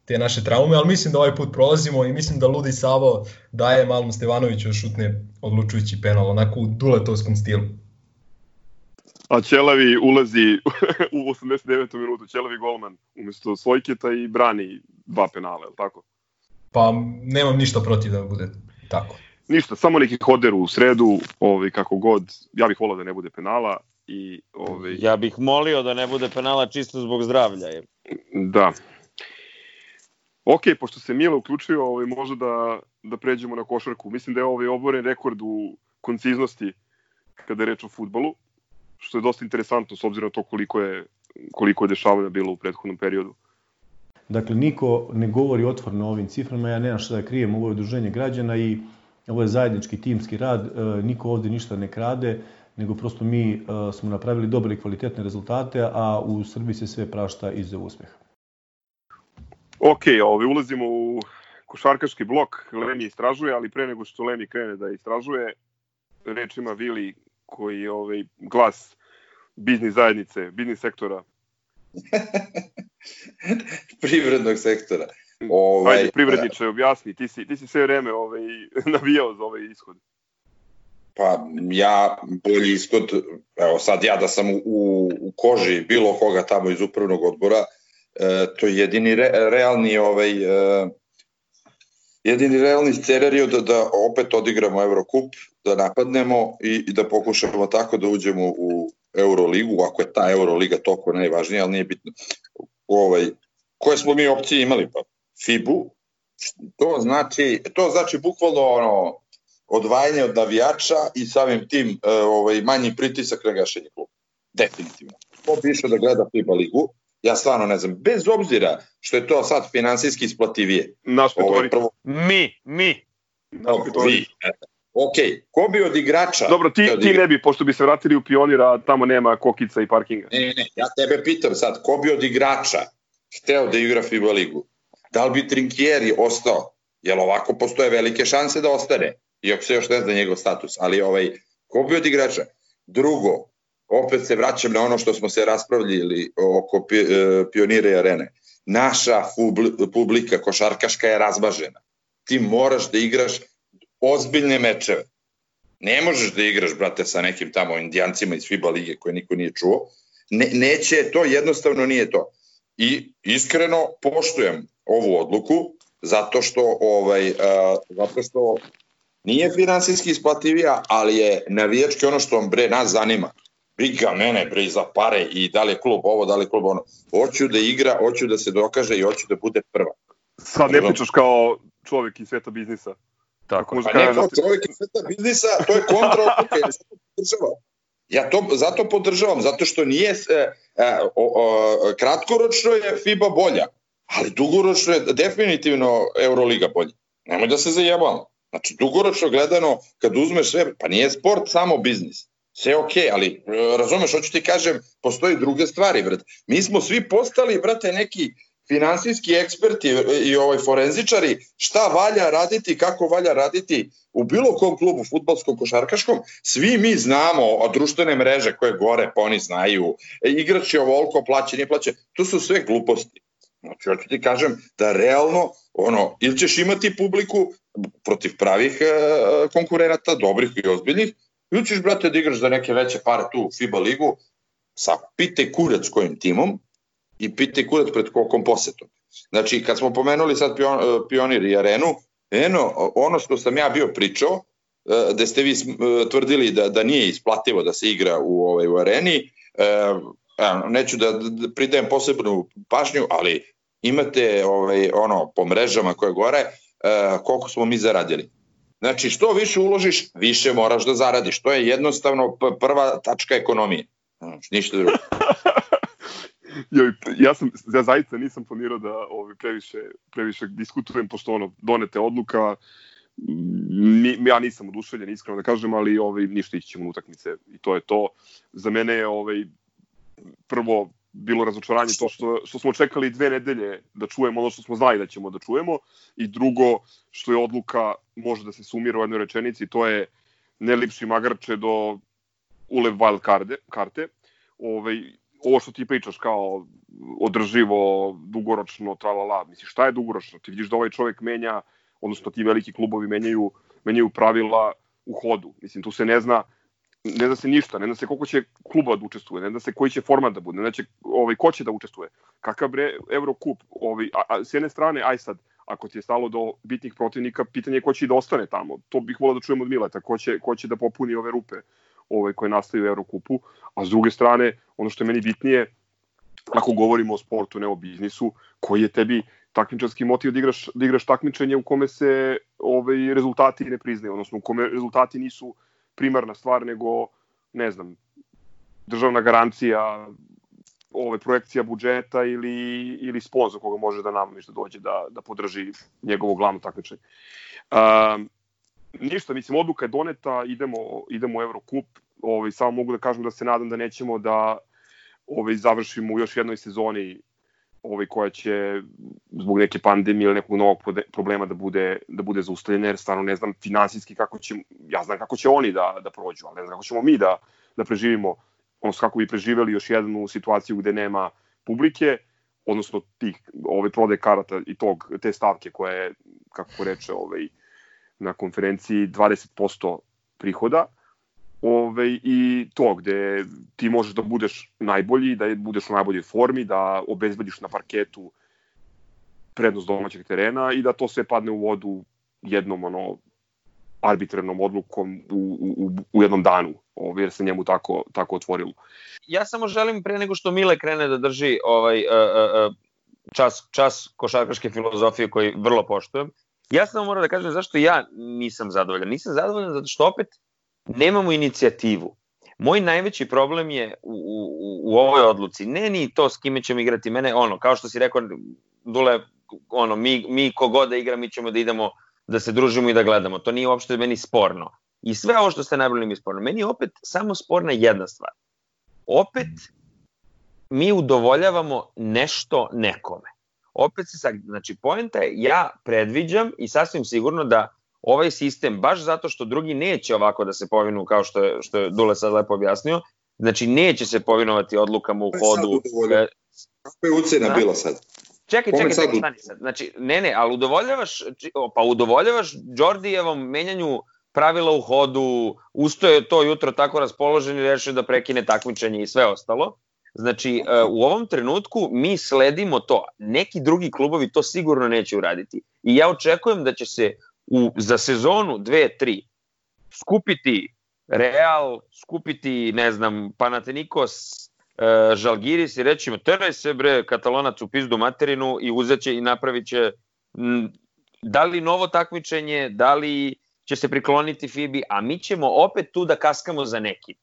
te naše traume, ali mislim da ovaj put prolazimo i mislim da Ludi Savo daje Malom Stevanoviću šutne odlučujući penal, onako u duletovskom stilu. A Ćelavi ulazi u 89. minutu, Ćelavi golman, umesto Svojketa i brani dva penala, je tako? Pa nemam ništa protiv da bude tako. Ništa, samo neki hoder u sredu, ovaj, kako god, ja bih volao da ne bude penala i ovaj, Ja bih molio da ne bude penala čisto zbog zdravlja. Je. Da. Ok, pošto se Mile uključio, ovaj, možda da, da pređemo na košarku. Mislim da je ovaj oboren rekord u konciznosti kada je reč o futbolu, što je dosta interesantno s obzirom na to koliko je, koliko je dešavanja bilo u prethodnom periodu. Dakle, niko ne govori otvorno o ovim ciframa, ja nemam šta da krijem, ovo je udruženje građana i ovo je zajednički timski rad, e, niko ovde ništa ne krade, nego prosto mi e, smo napravili dobre i kvalitetne rezultate, a u Srbiji se sve prašta iz uspeha. Ok, ovaj, ulazimo u košarkaški blok, Lemi istražuje, ali pre nego što Lemi krene da istražuje, reč ima Vili koji je ovaj, glas biznis zajednice, biznis sektora. Privrednog sektora. Ovaj, Ajde, privredniče, objasni, ti si, ti si sve vreme ovaj, navijao za ovaj ishod. Pa ja bolji ishod, evo sad ja da sam u, u koži bilo koga tamo iz upravnog odbora, e, to je jedini re, realni ovaj, e, jedini realni scenarij da, da opet odigramo Eurocup, da napadnemo i, i da pokušamo tako da uđemo u Euroligu, ako je ta Euroliga toliko najvažnija, ali nije bitno. Ovaj, koje smo mi opcije imali? Pa FIBU, to znači, to znači bukvalno ono, odvajanje od navijača i samim tim e, ovaj, manji pritisak na gašenje kluba. Definitivno. Ko išao da gleda FIBA ligu, ja stvarno ne znam, bez obzira što je to sad finansijski isplativije. Naš ovaj, prvo... Mi, mi. No, vi. Ok, ko bi od igrača... Dobro, ti, ti ne bi, pošto bi se vratili u pionira, tamo nema kokica i parkinga. Ne, ne, ne, ja tebe pitam sad, ko bi od igrača hteo da igra FIBA ligu? Da li bi Trinkieri ostao? Jer ovako postoje velike šanse da ostane, iako se još ne zna njegov status, ali ovaj, ko bi od igrača? Drugo, opet se vraćam na ono što smo se raspravljili oko e, pionire i arene. Naša publika košarkaška je razbažena. Ti moraš da igraš ozbiljne mečeve. Ne možeš da igraš, brate, sa nekim tamo indijancima iz FIBA lige koje niko nije čuo. Ne, neće to, jednostavno nije to. I iskreno poštujem ovu odluku zato što ovaj uh, zato što nije finansijski isplativija, ali je navijački ono što bre nas zanima. Briga mene bre za pare i da li je klub ovo, da li je klub ono. Hoću da igra, hoću da se dokaže i hoću da bude prva. Sad ne pričaš kao čovek iz sveta biznisa. Tako, pa ne kao čovek iz sveta biznisa, to je kontra odluka, ja to podržavam. Ja to zato podržavam, zato što nije, e, e, o, o, kratkoročno je FIBA bolja, ali dugoročno je definitivno Euroliga bolja. Nemoj da se zajebamo. Znači, dugoročno gledano, kad uzmeš sve, pa nije sport samo biznis. Sve ok, ali e, razumeš, hoću ti kažem, postoji druge stvari, brate. Mi smo svi postali, brate, neki finansijski eksperti i ovaj forenzičari šta valja raditi, kako valja raditi u bilo kom klubu, futbalskom, košarkaškom, svi mi znamo o društvene mreže koje gore, pa oni znaju, e, igrač je ovoliko, plaće, nije plaće, to su sve gluposti. Znači, hoću ti kažem da realno, ono, ili ćeš imati publiku protiv pravih e, konkurenata, dobrih i ozbiljnih, ili ćeš, brate, da igraš za neke veće pare tu u FIBA ligu, sa pite kurac kojim timom, i pite kurac pred kokom posetom. Znači, kad smo pomenuli sad pion, e, Pionir i Arenu, eno, ono što sam ja bio pričao, da ste vi e, tvrdili da, da nije isplativo da se igra u, ovaj, u areni, neću da, da pridajem posebnu pažnju, ali imate ovaj, ono po mrežama koje gore koliko smo mi zaradili. Znači, što više uložiš, više moraš da zaradiš. To je jednostavno prva tačka ekonomije. Znači, ništa drugo. ja, ja, sam, ja zaista nisam planirao da ovaj, previše, previše diskutujem, pošto ono, donete odluka, mi, ja nisam oduševljen, iskreno da kažem, ali ovaj, ništa ići ćemo utakmice i to je to. Za mene je ovaj, prvo bilo razočaranje to što, što smo čekali dve nedelje da čujemo ono što smo znali da ćemo da čujemo i drugo što je odluka može da se sumira u jednoj rečenici, to je ne lipši magarče do ulev wild karte, karte. Ovaj, ovo što ti pričaš kao održivo, dugoročno, tralala, misliš šta je dugoročno? Ti vidiš da ovaj čovek menja, odnosno ti veliki klubovi menjaju, menjaju pravila u hodu. Mislim, tu se ne zna, ne zna se ništa, ne zna se koliko će kluba da učestvuje, ne zna se koji će format da bude, ne zna će, ovaj, ko će da učestvuje, kakav bre Eurocup, ovaj, a, a, s jedne strane, aj sad, ako ti je stalo do bitnih protivnika, pitanje je ko će i da ostane tamo. To bih volao da čujem od Mileta, ko će, ko će da popuni ove rupe ovaj, koje nastaju u Eurokupu, a s druge strane, ono što je meni bitnije, ako govorimo o sportu, ne o biznisu, koji je tebi takmičarski motiv da igraš, da igraš takmičenje u kome se ovaj, rezultati ne priznaju, odnosno u kome rezultati nisu primarna stvar, nego ne znam, državna garancija, ove projekcija budžeta ili, ili sponsor koga može da nam da dođe da, da podrži njegovo glavno takmičenje. Um, ništa, mislim, odluka je doneta, idemo, idemo u Eurocup, ovaj, samo mogu da kažem da se nadam da nećemo da ovaj, završimo u još jednoj sezoni ovaj, koja će zbog neke pandemije ili nekog novog problema da bude, da bude zaustavljena, jer stvarno ne znam finansijski kako će, ja znam kako će oni da, da prođu, ali ne znam kako ćemo mi da, da preživimo, odnosno kako bi preživeli još jednu situaciju gde nema publike, odnosno tih, ove prode karata i tog, te stavke koje je, kako reče, ovaj, na konferenciji 20% prihoda, Ove, I to gde ti možeš da budeš najbolji, da budeš u najboljoj formi, da obezbediš na parketu prednost domaćeg terena i da to sve padne u vodu jednom ono arbitrarnom odlukom u, u, u jednom danu, ovaj, jer se njemu tako, tako otvorilo. Ja samo želim pre nego što Mile krene da drži ovaj uh, uh, čas, čas košarkaške filozofije koji vrlo poštujem, ja samo moram da kažem zašto ja nisam zadovoljan. Nisam zadovoljan zato što opet nemamo inicijativu. Moj najveći problem je u, u, u ovoj odluci, ne ni to s kime ćemo igrati, mene ono, kao što si rekao, Dule, ono, mi, mi kogod da igra, mi ćemo da idemo da se družimo i da gledamo. To nije uopšte meni sporno. I sve ovo što ste najbolji mi je sporno. Meni je opet samo sporna jedna stvar. Opet mi udovoljavamo nešto nekome. Opet se sad, znači poenta je, ja predviđam i sasvim sigurno da ovaj sistem, baš zato što drugi neće ovako da se povinu kao što je, što je Dule sad lepo objasnio, znači neće se povinovati odlukama u hodu. E, Kako je ucena da? bila sad? Čekaj, čekaj, čekaj, stani sad. Znači, ne, ne, ali udovoljavaš, pa udovoljavaš Jordijevom menjanju pravila u hodu, ustoje to jutro tako raspoložen i rešio da prekine takmičenje i sve ostalo. Znači, e, u ovom trenutku mi sledimo to. Neki drugi klubovi to sigurno neće uraditi. I ja očekujem da će se u, za sezonu 2-3 skupiti Real, skupiti, ne znam, Panathinaikos, e, Žalgiris i reći mu, teraj se bre, Katalonac u pizdu materinu i uzeće i napravit će m, da li novo takmičenje, da li će se prikloniti FIBI, a mi ćemo opet tu da kaskamo za nekim.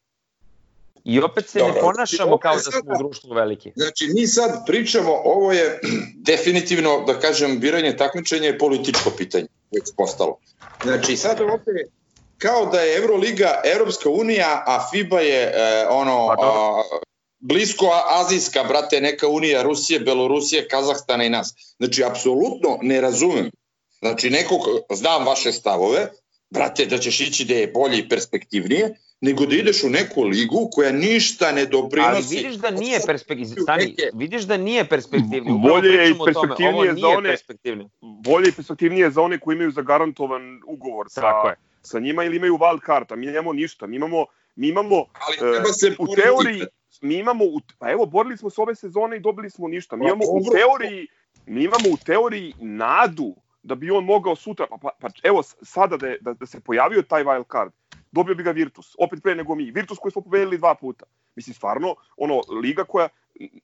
I opet se Dobro, ne ponašamo kao da smo u društvu veliki. Znači, mi sad pričamo, ovo je definitivno, da kažem, biranje takmičenja je političko pitanje, već postalo. Znači, sad ovde kao da je Euroliga Evropska unija, a FIBA je e, ono pa a, blisko azijska, brate, neka unija Rusije, Belorusije, Kazahstana i nas. Znači, apsolutno ne razumem. Znači, nekog, znam vaše stavove, brate, da ćeš ići da je bolje i perspektivnije, nego da ideš u neku ligu koja ništa ne doprinosi. Ali vidiš da nije perspektivni, stani, vidiš da nije perspektivni. Bolje je perspektivnije za one, perspektivni. bolje i perspektivnije za one koji imaju zagarantovan ugovor sa, Tako je. sa njima ili imaju wild card, a mi nemamo ništa, mi imamo, mi imamo Ali treba se uh, u teoriji, mi imamo, u, pa evo, borili smo se ove sezone i dobili smo ništa. Mi pa imamo u teoriji, mi imamo u teoriji nadu da bi on mogao sutra, pa, pa, pa evo sada da, je, da, da se pojavio taj wild card, dobio bi ga Virtus, opet pre nego mi. Virtus koji smo pobedili dva puta. Mislim, stvarno, ono, liga koja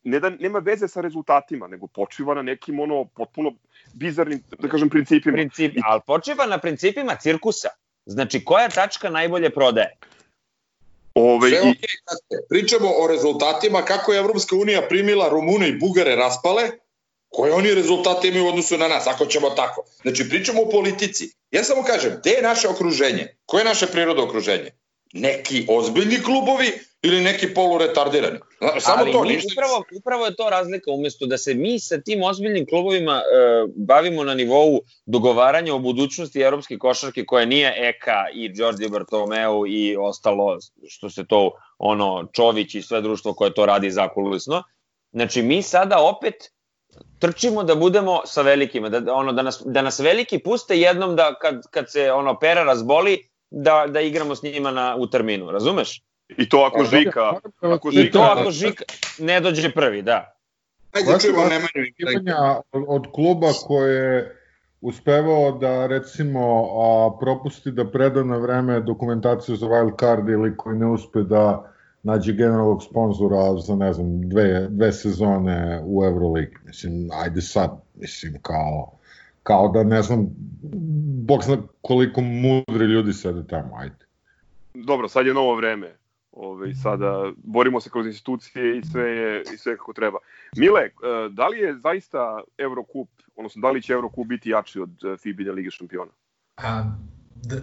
ne da nema veze sa rezultatima, nego počiva na nekim ono potpuno bizarnim, da kažem, principima. Principi, ali počiva na principima cirkusa. Znači, koja tačka najbolje prodaje? Ove, Sve i... okay, pričamo o rezultatima, kako je Evropska unija primila Rumune i Bugare raspale, koje oni rezultate imaju u odnosu na nas, ako ćemo tako. Znači, pričamo o politici. Ja samo kažem, gde je naše okruženje? Koje je naše prirodno okruženje? Neki ozbiljni klubovi ili neki poluretardirani. Samo Ali to, ništa. Upravo, upravo je to razlika, umesto da se mi sa tim ozbiljnim klubovima e, bavimo na nivou dogovaranja o budućnosti evropske košarke koja nije Eka i Đorđe Bartomeu i ostalo što se to ono Čović i sve društvo koje to radi zakulisno. Znači mi sada opet trčimo da budemo sa velikima, da, ono, da, nas, da nas veliki puste jednom da kad, kad se ono pera razboli, da, da igramo s njima na, u terminu, razumeš? I to ako Žika, ako Žika, I to ako Žika ne dođe prvi, da. Ajde, čujemo Nemanju. Od kluba koje uspevao da recimo a, propusti da preda na vreme dokumentaciju za wild card ili koji ne uspe da nađe generalnog sponzora za, ne znam, dve, dve sezone u Euroligi. Mislim, ajde sad, mislim, kao, kao da, ne znam, bog zna koliko mudri ljudi sede tamo, ajde. Dobro, sad je novo vreme. Ove, sada borimo se kroz institucije i sve je i sve kako treba. Mile, e, da li je zaista Eurocup, odnosno da li će Eurocup biti jači od e, FIBA Lige šampiona? A,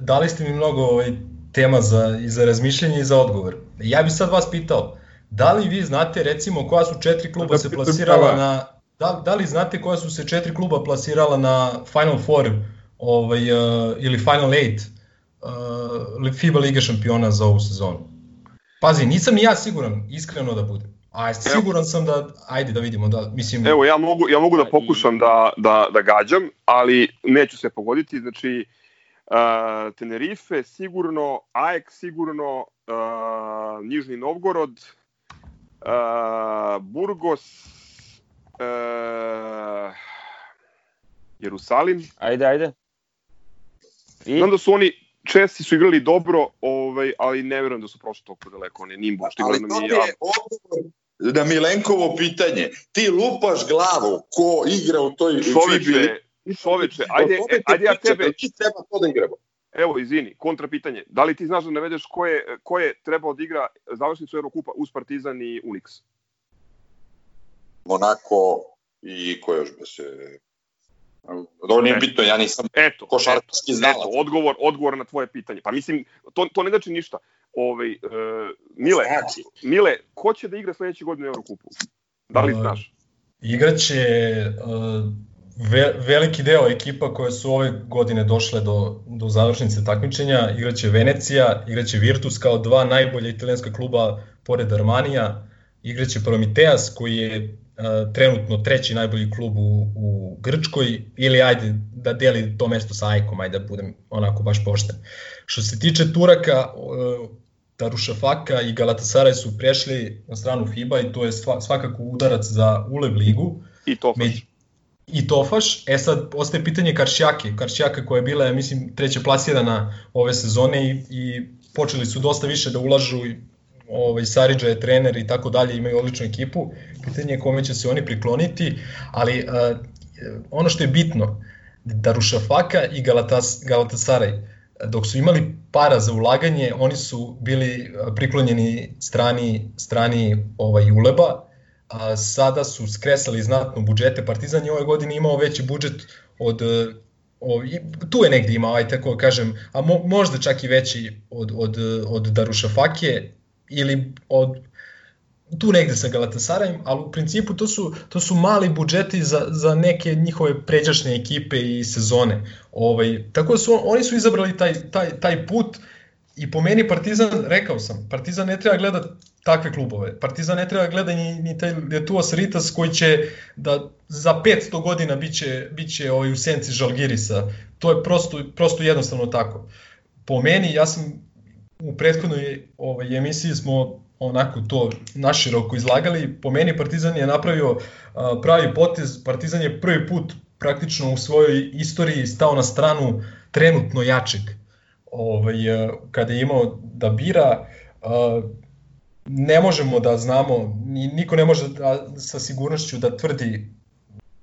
dali ste mi mnogo ovaj, tema za, i za razmišljanje i za odgovor. Ja bih sad vas pitao, da li vi znate recimo koja su četiri kluba se plasirala na da, da li znate koja su se četiri kluba plasirala na Final Four ovaj, uh, ili Final Eight uh, FIBA Lige šampiona za ovu sezonu? Pazi, nisam ni ja siguran, iskreno da budem. A siguran sam da, ajde da vidimo, da, mislim... Evo, ja mogu, ja mogu da pokušam da, da, da gađam, ali neću se pogoditi, znači uh, Tenerife sigurno, AEK sigurno, uh, Nižni Novgorod, uh, Burgos, uh, Jerusalim. Ajde, ajde. I? Znam da su oni Česi su igrali dobro, ovaj, ali ne verujem da su prošli toliko daleko. Oni Nimbu što Ali to je odgovor na Milenkovo pitanje. Ti lupaš glavu ko igra u toj Čoveče, čoveče, ajde, e, ajde ja tebe... Da ti treba to da igramo. Evo, izvini, kontra pitanje. Da li ti znaš da navedeš ko je, ko je trebao da igra završnicu Eurokupa uz Partizan i Unix? Monako i ko još bi se Dobro, nije bitno, ja nisam eto, košarkaški znalac. Eto, odgovor, odgovor na tvoje pitanje. Pa mislim, to, to ne znači ništa. Ove, uh, Mile, znači. Mile, ko će da igra sledeće godine u Eurokupu? Da li znaš? Uh, igraće uh, ve, veliki deo ekipa koje su ove godine došle do, do završnice takmičenja. Igraće Venecija, igraće Virtus kao dva najbolja italijanska kluba pored Armanija, igraće Prometeas koji je trenutno treći najbolji klub u, u Grčkoj ili ajde da deli to mesto sa Ajkom, ajde da budem onako baš pošten. Što se tiče Turaka, Darušafaka i Galatasaraj su prešli na stranu FIBA i to je svakako udarac za ULEB ligu. I Tofaš. I Tofaš. E sad, ostaje pitanje Karšjake. Karšjaka koja je bila, ja mislim, treća plasirana ove sezone i, i počeli su dosta više da ulažu ovaj, Saridža je trener i tako dalje, imaju odličnu ekipu, pitanje je kome će se oni prikloniti, ali uh, ono što je bitno, Darušafaka i Galatas, Galatasaray, dok su imali para za ulaganje, oni su bili priklonjeni strani, strani ovaj, Uleba, a sada su skresali znatno budžete. Partizan je ove godine imao veći budžet od o, tu je negde imao, aj tako kažem, a mo, možda čak i veći od, od, od Darušafake, ili od tu negde sa Galatasarajem, ali u principu to su, to su mali budžeti za, za neke njihove pređašnje ekipe i sezone. Ovaj, tako da su, oni su izabrali taj, taj, taj put i po meni Partizan, rekao sam, Partizan ne treba gledati takve klubove. Partizan ne treba gleda ni, ni taj Letuas Ritas koji će da za 500 godina biće, biće ovaj, u senci Žalgirisa. To je prosto, prosto jednostavno tako. Po meni, ja sam u prethodnoj ovaj, emisiji smo onako to naširoko izlagali. Po meni Partizan je napravio pravi potez. Partizan je prvi put praktično u svojoj istoriji stao na stranu trenutno jačeg. Ovaj, a, kada je imao da bira, a, ne možemo da znamo, niko ne može da, sa sigurnošću da tvrdi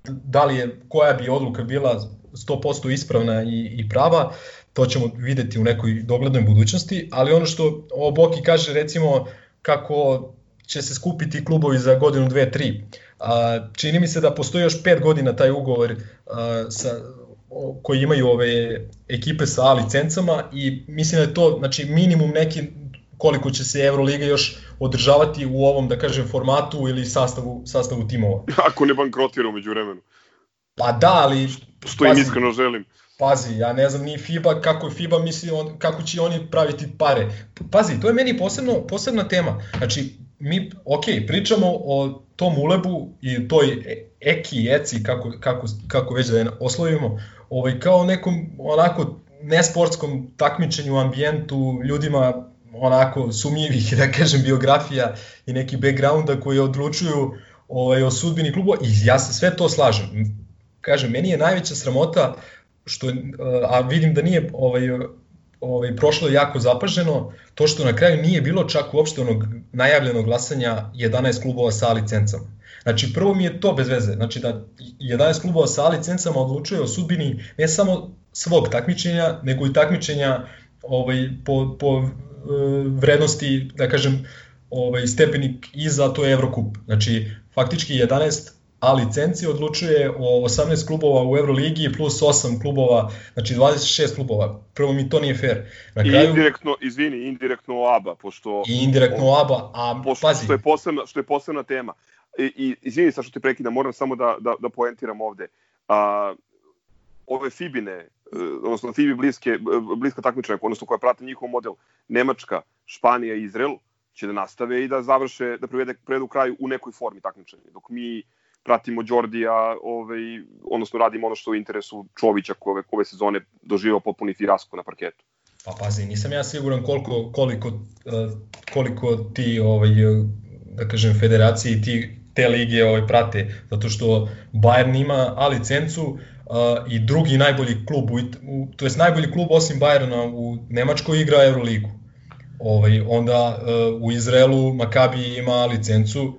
da li je, koja bi odluka bila 100% ispravna i, i prava to ćemo videti u nekoj doglednoj budućnosti, ali ono što Oboki kaže recimo kako će se skupiti klubovi za godinu, dve, tri. A, čini mi se da postoji još pet godina taj ugovor a, sa, koji imaju ove ekipe sa A licencama i mislim da je to znači, minimum neki koliko će se Euroliga još održavati u ovom, da kažem, formatu ili sastavu, sastavu timova. Ako ne bankrotira umeđu vremenu. Pa da, ali... Što im iskreno želim. Pazi, ja ne znam ni FIBA, kako je FIBA misli, on, kako će oni praviti pare. Pazi, to je meni posebno, posebna tema. Znači, mi, ok, pričamo o tom ulebu i toj eki, eci, kako, kako, kako već da je oslovimo, ovaj, kao nekom onako nesportskom takmičenju, ambijentu, ljudima onako sumnjivih, da kažem, biografija i neki backgrounda koji odlučuju ovaj, o sudbini klubu i ja se sve to slažem. Kažem, meni je najveća sramota što, a vidim da nije ovaj, ovaj, prošlo jako zapaženo, to što na kraju nije bilo čak uopšte onog najavljenog glasanja 11 klubova sa licencama. Znači, prvo mi je to bez veze, znači da 11 klubova sa licencama odlučuje o sudbini ne samo svog takmičenja, nego i takmičenja ovaj, po, po uh, vrednosti, da kažem, ovaj, stepenik iza, to je Evrokup. Znači, faktički 11 A licenci odlučuje o 18 klubova u Euroligi plus 8 klubova, znači 26 klubova. Prvo mi to nije fair. Na kraju, I indirektno, izvini, indirektno ABA, pošto... I indirektno ABA, a pošto, pazi... Što je, posebna, što je posebna tema. I, i izvini sa što te prekidam, moram samo da, da, da poentiram ovde. A, ove Fibine, e, odnosno Fibi bliske, bliska takmičenja, odnosno koja prate njihov model, Nemačka, Španija i Izrael, će da nastave i da završe, da privede, privedu kraju u nekoj formi takmičenja. Dok mi pratimo Đordija, ovaj, odnosno radimo ono što je u interesu Čovića koje ove sezone doživao potpuni fijasko na parketu. Pa pazi, nisam ja siguran koliko, koliko, eh, koliko ti ovaj, da kažem, federacije ti te lige ovaj, prate, zato što Bayern ima A licencu uh, i drugi najbolji klub, u, to jest najbolji klub osim Bayerna u Nemačkoj igra Euroligu. Ovaj, onda uh, u Izraelu Makabi ima licencu,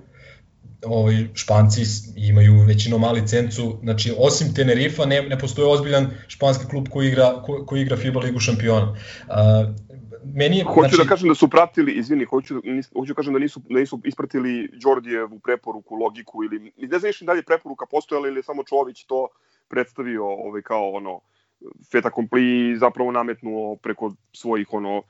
ovaj, Španci imaju većinom mali cencu, znači osim Tenerifa ne, ne postoji ozbiljan španski klub koji igra, ko, koji igra FIBA ligu šampiona. Uh, meni je, hoću da znači... da kažem da su pratili, izvini, hoću, nis, hoću da kažem da nisu, da nisu ispratili Đordijevu preporuku, logiku ili, ne znam da li preporuka postojala ili samo Čović to predstavio ovaj, kao ono, feta kompli zapravo nametnuo preko svojih ono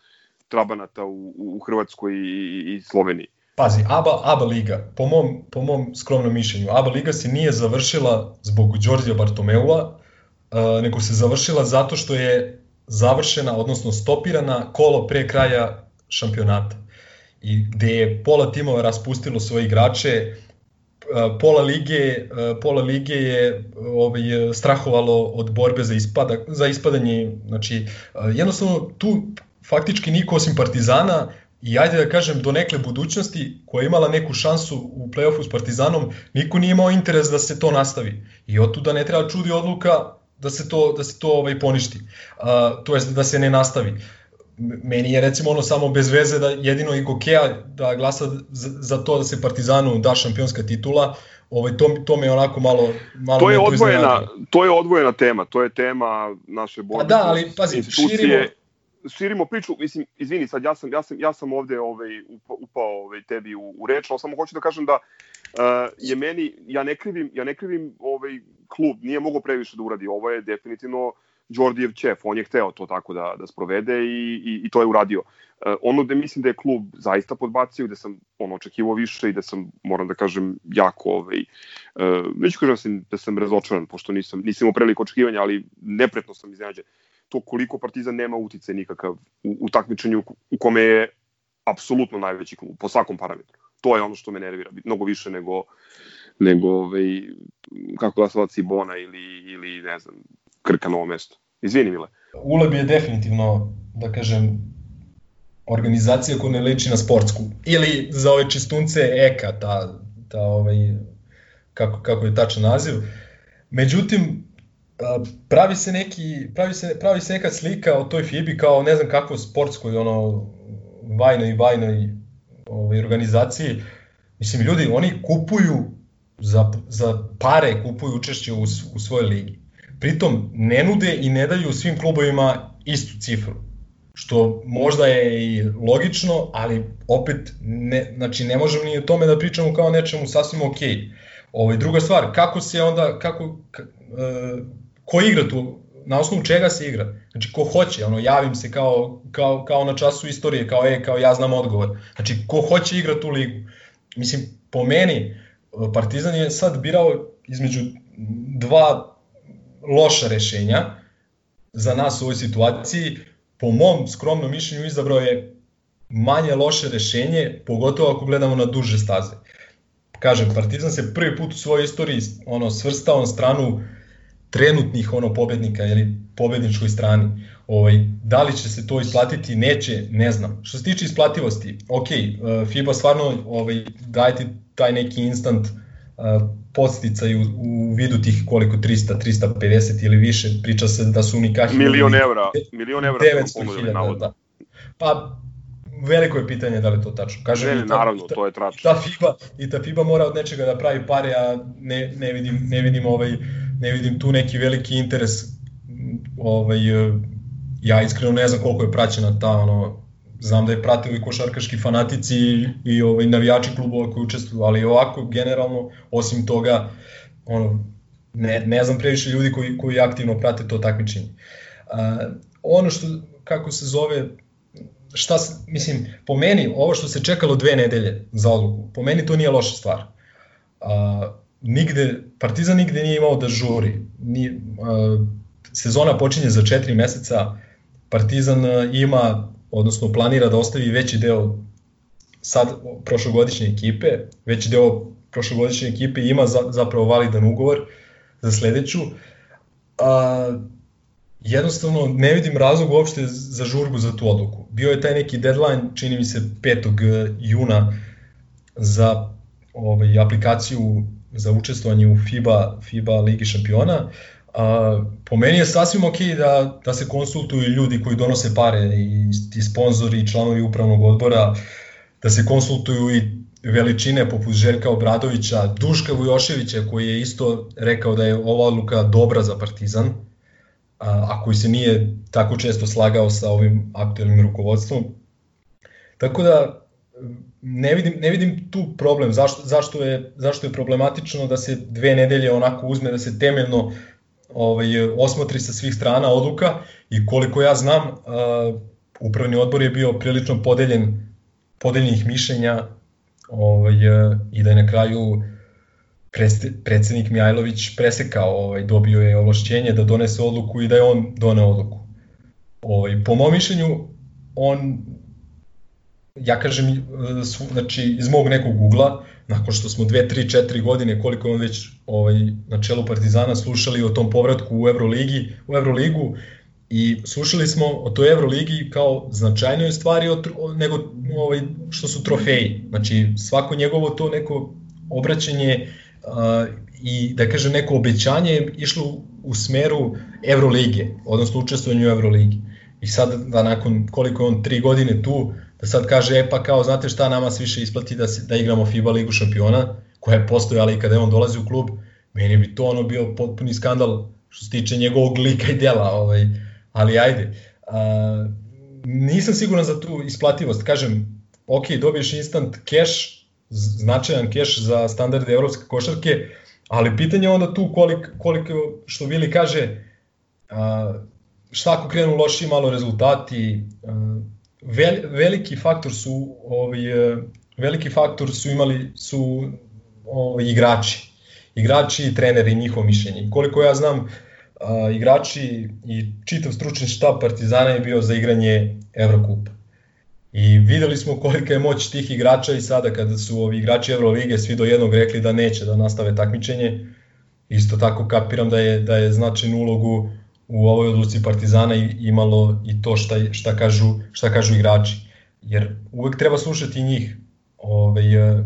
trabanata u, u Hrvatskoj i, i Sloveniji. Pazi, ABA, ABA liga, po mom, po mom skromnom mišljenju, ABA liga se nije završila zbog Đorđa Bartomeua, uh, nego se završila zato što je završena, odnosno stopirana kolo pre kraja šampionata. I gde je pola timova raspustilo svoje igrače, pola lige, pola lige je ovaj, strahovalo od borbe za, ispada, za ispadanje. Znači, jednostavno tu faktički niko osim Partizana i ajde da kažem do nekle budućnosti koja je imala neku šansu u play-offu s Partizanom, niko nije imao interes da se to nastavi. I otuda ne treba čudi odluka da se to, da se to ovaj, poništi, uh, to jest da se ne nastavi. Meni je recimo ono samo bez veze da jedino i Gokeja da glasa za, to da se Partizanu da šampionska titula, ovaj to to me onako malo malo to je odvojena to je odvojena tema to je tema naše borbe pa da ali pazi širimo širimo priču, mislim, izvini sad, ja sam, ja sam, ja sam ovde ovaj, upao, ovaj, tebi u, u reč, ali samo hoću da kažem da uh, je meni, ja ne krivim, ja ne krivim ovaj klub, nije mogao previše da uradi, ovo je definitivno Đordijev čef, on je hteo to tako da, da sprovede i, i, i to je uradio. Uh, ono gde mislim da je klub zaista podbacio, da sam ono, očekivao više i da sam, moram da kažem, jako, ovaj, uh, neću kažem da sam, da sam razočaran, pošto nisam, nisam imao preliko očekivanja, ali nepretno sam iznenađen to koliko Partizan nema utice nikakav u, u takmičenju u kome je apsolutno najveći klub po svakom parametru. To je ono što me nervira, mnogo više nego nego ovaj, kako glasovac Bona ili, ili ne znam, Krka novo mesto. Izvini Mile. Uleb je definitivno, da kažem, organizacija koja ne liči na sportsku. Ili za ove čistunce EKA, ta, ta ovaj, kako, kako je tačan naziv. Međutim, pravi se neki pravi se pravi se neka slika o toj FIBI kao ne znam kakvo sportskoj ono vajnoj vajnoj ovaj organizaciji mislim ljudi oni kupuju za, za pare kupuju učešće u, u svojoj ligi pritom ne nude i ne daju svim klubovima istu cifru što možda je i logično, ali opet ne, znači ne možemo ni o tome da pričamo kao nečemu sasvim okej. Okay. Ovaj druga stvar, kako se onda kako ka, e, ko igra tu, na osnovu čega se igra. Znači, ko hoće, ono, javim se kao, kao, kao na času istorije, kao, e, kao ja znam odgovor. Znači, ko hoće igra tu ligu. Mislim, po meni, Partizan je sad birao između dva loša rešenja za nas u ovoj situaciji. Po mom skromnom mišljenju izabrao je manje loše rešenje, pogotovo ako gledamo na duže staze. Kažem, Partizan se prvi put u svojoj istoriji ono, svrstao na stranu trenutnih ono pobednika ili pobedničkoj strani. Ovaj, da li će se to isplatiti, neće, ne znam. Što se tiče isplativosti, ok, uh, FIBA stvarno ovaj, daje ti taj neki instant uh, posticaj u, u vidu tih koliko 300, 350 ili više, priča se da su Unikahi... Milion evra, milion evra 900.000, da. Pa veliko je pitanje da li to tačno. Kaže, ne, ne, ta, naravno, to je tračno. Ta FIBA, I ta FIBA mora od nečega da pravi pare, a ne, ne vidim, ne vidim ovaj, ne vidim tu neki veliki interes ovaj, ja iskreno ne znam koliko je praćena ta ono, znam da je pratili i košarkaški fanatici i, i ovaj, navijači klubova koji učestvuju, ali ovako generalno, osim toga, ono, ne, ne znam previše ljudi koji, koji aktivno prate to takmičenje. Uh, ono što, kako se zove, šta, mislim, po meni, ovo što se čekalo dve nedelje za odluku, po meni to nije loša stvar. Uh, nigde, Partizan nigde nije imao da žuri. Ni, uh, sezona počinje za četiri meseca, Partizan ima, odnosno planira da ostavi veći deo sad prošlogodišnje ekipe, veći deo prošlogodišnje ekipe ima za, zapravo validan ugovor za sledeću. A, jednostavno ne vidim razlog uopšte za žurbu za tu odluku. Bio je taj neki deadline, čini mi se 5. juna za ovaj, aplikaciju za učestvovanje u FIBA, FIBA Ligi šampiona. A, po meni je sasvim ok da, da se konsultuju ljudi koji donose pare i, i sponzori i članovi upravnog odbora, da se konsultuju i veličine poput Željka Obradovića, Duška Vujoševića koji je isto rekao da je ova odluka dobra za Partizan, a, koji se nije tako često slagao sa ovim aktuelnim rukovodstvom. Tako da ne vidim, ne vidim tu problem, zašto, zašto, je, zašto je problematično da se dve nedelje onako uzme, da se temeljno ovaj, osmotri sa svih strana odluka i koliko ja znam, uh, upravni odbor je bio prilično podeljen podeljenih mišljenja ovaj, i da je na kraju predsednik Mihajlović presekao, ovaj, dobio je ovlašćenje da donese odluku i da je on doneo odluku. Ovaj, po mom mišljenju, on, ja kažem, znači iz mog nekog ugla, nakon što smo 2, 3, 4 godine, koliko on već ovaj, na čelu Partizana slušali o tom povratku u Euroligi, u Euroligu i slušali smo o toj Euroligi kao značajnoj stvari od, nego ovaj, što su trofeji. Znači svako njegovo to neko obraćanje uh, i da kažem neko obećanje je išlo u smeru Evrolige, odnosno učestvovanju u Euroligi. I sad da nakon koliko je on tri godine tu, da sad kaže, e pa kao, znate šta, nama se više isplati da, se, da igramo FIBA ligu šampiona, koja je postojala i kada je on dolazi u klub, meni bi to ono bio potpuni skandal što se tiče njegovog lika i dela, ovaj, ali ajde. A, nisam siguran za tu isplativost, kažem, ok, dobiješ instant cash, značajan cash za standarde evropske košarke, ali pitanje je onda tu koliko, koliko što Vili kaže, šta ako krenu loši malo rezultati, veliki faktor su ovaj, veliki faktor su imali su ovaj, igrači. Igrači i treneri i njihovo mišljenje. Koliko ja znam, igrači i čitav stručni štab Partizana je bio za igranje Evrokupa. I videli smo kolika je moć tih igrača i sada kada su ovi igrači Evrolige svi do jednog rekli da neće da nastave takmičenje, isto tako kapiram da je, da je značajnu ulogu u ovoj odluci Partizana imalo i to šta, šta, kažu, šta kažu igrači. Jer uvek treba slušati njih. Ove, ovaj,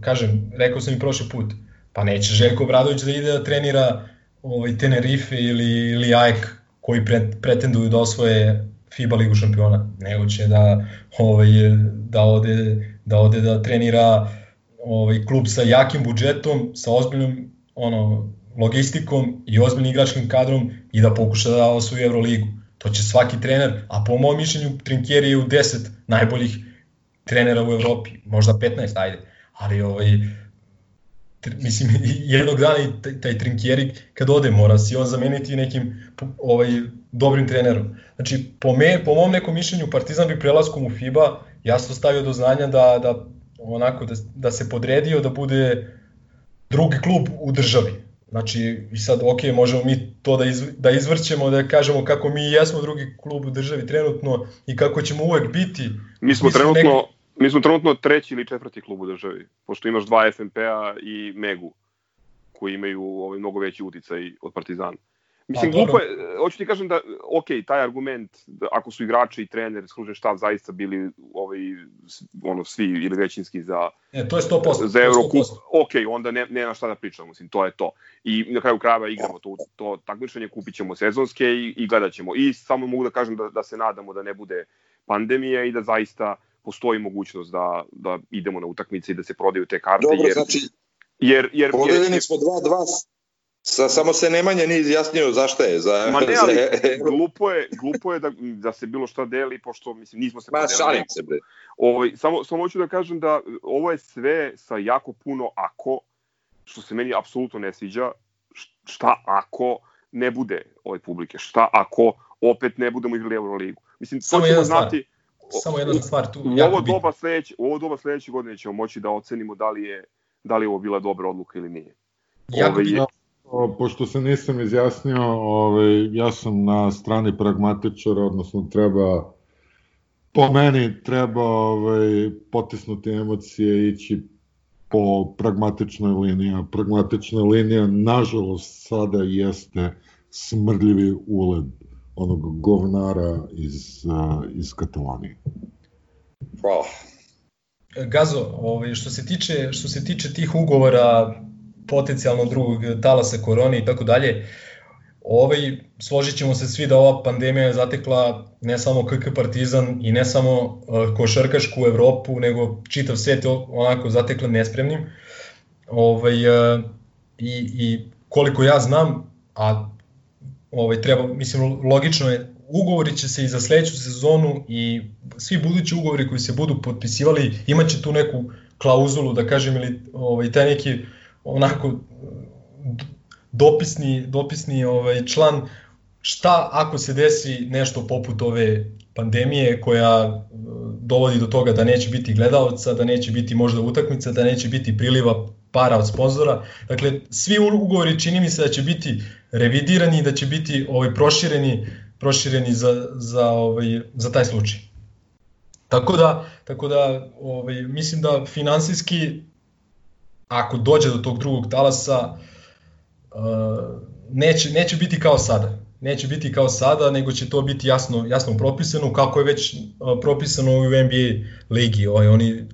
kažem, rekao sam i prošli put, pa neće Željko Bradović da ide da trenira ovaj, Tenerife ili, ili AEK koji pre, pretenduju da osvoje FIBA ligu šampiona, nego će da, ovaj, da, ode, da ode da trenira ovaj, klub sa jakim budžetom, sa ozbiljnom ono, logistikom i ozbiljnim igračkim kadrom i da pokuša da osvoji Euroligu. To će svaki trener, a po mojom mišljenju Trinkieri je u 10 najboljih trenera u Evropi, možda 15, ajde. Ali ovaj, mislim, jednog dana i taj, taj Trinkieri kad ode mora si on zameniti nekim ovaj, dobrim trenerom. Znači, po, me, po mom nekom mišljenju Partizan bi prelaskom u FIBA jasno stavio do znanja da, da, onako, da, da se podredio da bude drugi klub u državi. Znači, i sad, ok, možemo mi to da, izv, da izvrćemo, da kažemo kako mi jesmo drugi klub u državi trenutno i kako ćemo uvek biti. Mi smo trenutno, nek... mi smo trenutno treći ili četvrti klub u državi, pošto imaš dva FNP-a i Megu, koji imaju ovaj, mnogo veći uticaj od Partizana. Mislim, pa, glupo je, hoću ti kažem da, ok, taj argument, da ako su igrači i trener, služen štab zaista bili ovaj, ono, svi ili većinski za, e, to je 100%, za Eurocup, ok, onda ne, nema šta da pričamo, mislim, to je to. I na kraju krajeva igramo to, to takmičenje, kupit ćemo sezonske i, i gledat ćemo. I samo mogu da kažem da, da se nadamo da ne bude pandemija i da zaista postoji mogućnost da, da idemo na utakmice i da se prodaju te karte. Dobro, jer, znači, jer, jer, podeljeni smo 2-2 Sa, samo se Nemanja nije izjasnio zašto je. Za, Ma ne, za- ali glupo je, glupo je da, da se bilo šta deli, pošto mislim, nismo se Ma, šalim se, bre. Ovaj, samo, samo hoću da kažem da ovo je sve sa jako puno ako, što se meni apsolutno ne sviđa, šta ako ne bude ove publike, šta ako opet ne budemo igrali Euroligu. Mislim, to Samo ćemo jedna stvar. znati, Samo jedna stvar tu u jako ovo doba sledeće, u ovo doba sledeće godine ćemo moći da ocenimo da li je da li je ovo bila dobra odluka ili nije. Jako Ovaj, bitna. O, Pošto se nisam izjasnio, ovaj, ja sam na strani pragmatičara, odnosno treba, po meni treba ovaj, potisnuti emocije, ići po pragmatičnoj liniji, pragmatična linija, nažalost, sada jeste smrdljivi uled onog govnara iz, uh, iz Katalonije. Hvala. Gazo, ovaj, što se tiče što se tiče tih ugovora potencijalno drugog talasa korone i tako dalje, ovaj složit ćemo se svi da ova pandemija je zatekla ne samo KK Partizan i ne samo uh, košarkašku Evropu, nego čitav svet onako zatekla nespremnim. Ovaj, uh, i, I koliko ja znam, a ovaj, treba, mislim, logično je, ugovori će se i za sledeću sezonu i svi budući ugovori koji se budu potpisivali imaće tu neku klauzulu, da kažem, ili ovaj, taj neki onako d- dopisni, dopisni ovaj, član šta ako se desi nešto poput ove pandemije koja e, dovodi do toga da neće biti gledalca, da neće biti možda utakmica, da neće biti priliva para od sponzora. Dakle, svi ugovori čini mi se da će biti revidirani i da će biti ovaj prošireni prošireni za, za, ovaj, za taj slučaj. Tako da, tako da ovaj, mislim da finansijski, ako dođe do tog drugog talasa, uh, neće, neće biti kao sada. Neće biti kao sada, nego će to biti jasno, jasno propisano, kako je već uh, propisano u NBA ligi. Ovaj, oni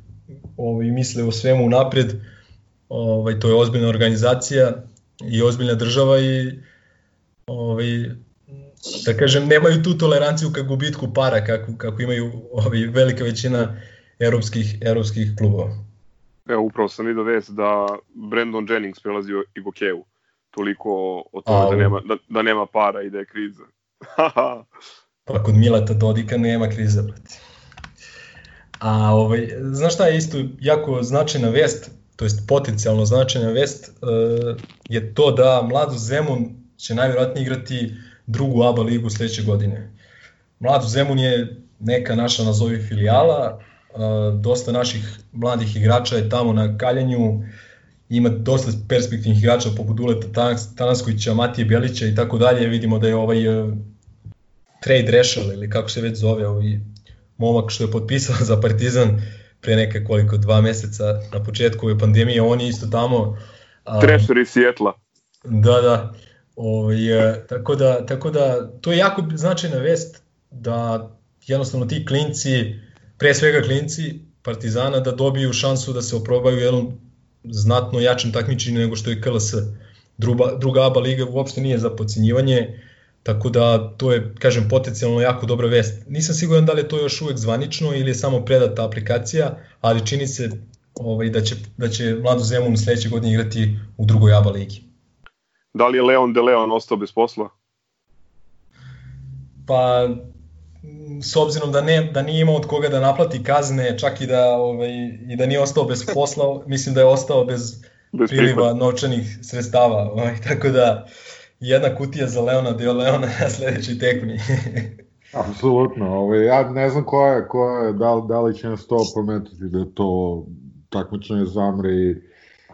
ovaj, misle o svemu napred, ovaj, to je ozbiljna organizacija i ozbiljna država i ovaj, da kažem, nemaju tu toleranciju ka gubitku para kako, kako imaju ovaj, velika većina evropskih, evropskih klubova. Evo, upravo sam vidio vest da Brandon Jennings prelazi u Igokeju. Toliko o tome Au. da nema, da, da nema para i da je kriza. Pa kod Milata Dodika nema krize, brate. A ovaj, znaš šta je isto jako značajna vest, to jest potencijalno značajna vest, uh, je to da Mladu Zemun će najvjerojatnije igrati drugu ABA ligu sledeće godine. Mladu Zemun je neka naša nazovi filijala, dosta naših mladih igrača je tamo na kaljanju, ima dosta perspektivnih igrača poput Uleta Tanas- Tanaskovića, Matije Bjelića i tako dalje. Vidimo da je ovaj uh, trade rešao ili kako se već zove ovaj momak što je potpisao za Partizan pre neke koliko dva meseca na početku ove pandemije, on je isto tamo. a, Trešer iz Sijetla. Da, da. Ovaj, e, tako da, tako da, to je jako značajna vest da jednostavno ti klinci, pre svega klinci Partizana, da dobiju šansu da se oprobaju u jednom znatno jačem takmičenju nego što je KLS. Druga, druga ABA liga uopšte nije za pocinjivanje, tako da to je, kažem, potencijalno jako dobra vest. Nisam siguran da li je to još uvek zvanično ili je samo predata aplikacija, ali čini se ovaj, da, će, da će Mlado Zemun sledeće godine igrati u drugoj ABA ligi. Da li je Leon de Leon ostao bez posla? Pa s obzirom da ne da nije imao od koga da naplati kazne, čak i da ovaj i da nije ostao bez posla, mislim da je ostao bez Bez priliva novčanih sredstava, ovaj tako da jedna kutija za Leona, deo Leona na sledećoj tekmi. Apsolutno, ovaj, ja ne znam ko je, ko je da, li- da li će nas to pometiti da to takmičenje zamre i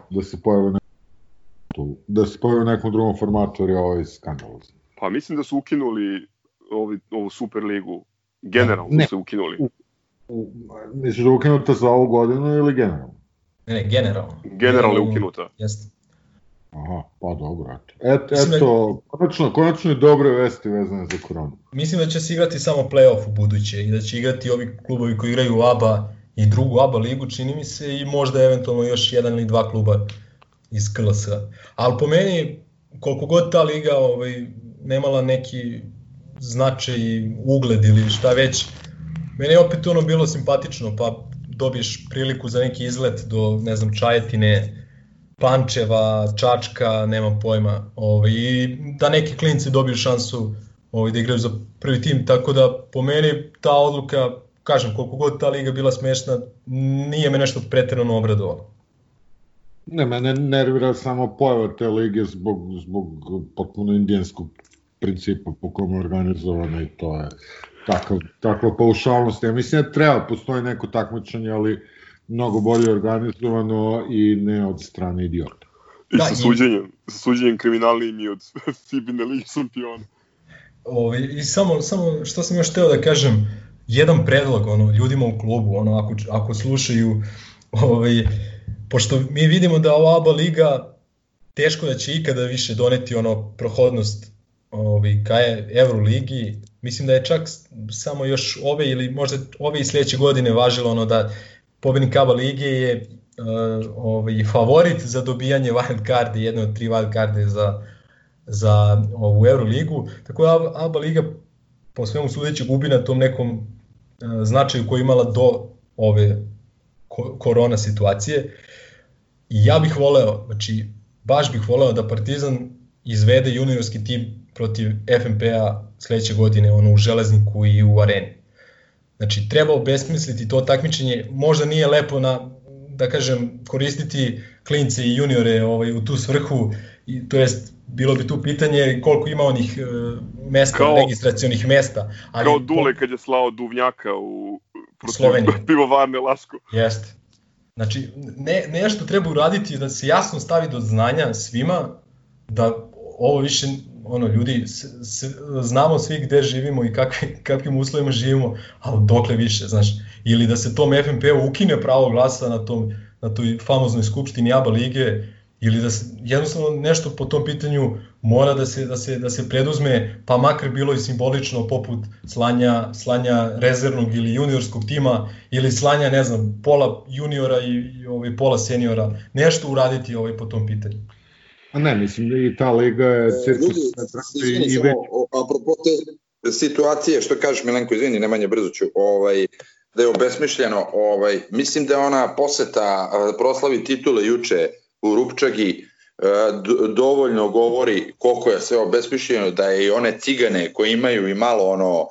da se pojave na da se pojave u nekom drugom formatu jer je ovaj skandalozno. Pa mislim da su ukinuli ovi, ovu Super ligu. Generalno Ne. su ukinuli. U- Misliš da je ukinuta za ovu godinu ili generalno? Ne, ne, generalno. Generalno je ukinuta. Jeste. Aha, pa dobro, eto. Et, Mislim da- eto, konačno, konačno i dobre vesti vezane za koronu. Mislim da će se igrati samo play-off u buduće i da će igrati ovi klubovi koji igraju u ABA i drugu ABA ligu, čini mi se, i možda eventualno još jedan ili dva kluba iz KLS. Ali po meni, koliko god ta liga ovaj, nemala neki značaj, ugled ili šta već, meni je opet ono bilo simpatično, pa dobiješ priliku za neki izlet do, ne znam, Čajetine, Pančeva, Čačka, nemam pojma. Ovaj, I da neki klinci dobiju šansu ovaj, da igraju za prvi tim, tako da po meni ta odluka, kažem, koliko god ta liga bila smešna, nije me nešto preterano obradovalo. Ne, mene nervira samo pojava te lige zbog, zbog potpuno indijanskog principa po kom je organizovana i to je takav, takva paušalnost. Ja mislim da treba, postoji neko takmičenje, ali mnogo bolje organizovano i ne od strane idiota. I da, sa suđenjem, i... sa suđenjem kriminalnim i od Sibine Ligi šampiona. Ovi, I samo, samo što sam još teo da kažem, jedan predlog ono, ljudima u klubu, ono, ako, ako slušaju, ovaj, pošto mi vidimo da ova ABA liga teško da će ikada više doneti ono prohodnost ovaj, ka Euroligi, mislim da je čak samo još ove ili možda ove i sledeće godine važilo ono da pobednik ABA lige je uh, ovaj, favorit za dobijanje wild cardi, jedne od tri wild carde za, za ovu Euroligu, tako da ABA liga po svemu sudeći gubi na tom nekom uh, značaju koji imala do ove ko korona situacije. I ja bih voleo, znači baš bih voleo da Partizan izvede juniorski tim protiv FNP-a sledeće godine ono, u Železniku i u Areni. Znači, treba obesmisliti to takmičenje, možda nije lepo na, da kažem, koristiti klince i juniore ovaj, u tu svrhu, i, to jest, bilo bi tu pitanje koliko ima onih uh, mesta, kao, registracionih mesta. Ali, kao Dule kad je slao Duvnjaka u Sloveniju. pivovarne Lasko. Jeste. Znači, ne, nešto treba uraditi da se jasno stavi do znanja svima da ovo više ono ljudi s, s, znamo svi gde živimo i kakvi, kakvim uslovima živimo, ali dokle više, znaš, ili da se tom FNP-u ukine pravo glasa na tom na toj famoznoj skupštini ABA lige ili da se jednostavno nešto po tom pitanju mora da se da se da se preduzme pa makar bilo i simbolično poput slanja slanja rezervnog ili juniorskog tima ili slanja ne znam pola juniora i, i ovaj pola seniora nešto uraditi ovaj po tom pitanju. A ne, mislim da i ta liga je cirkus i, i već... Apropo te situacije, što kažeš Milenko, izvini, Nemanja brzo ću, ovaj, da je obesmišljeno, ovaj, mislim da je ona poseta proslavi titule juče u Rupčagi dovoljno govori koliko je sve obesmišljeno, da je i one cigane koje imaju i malo ono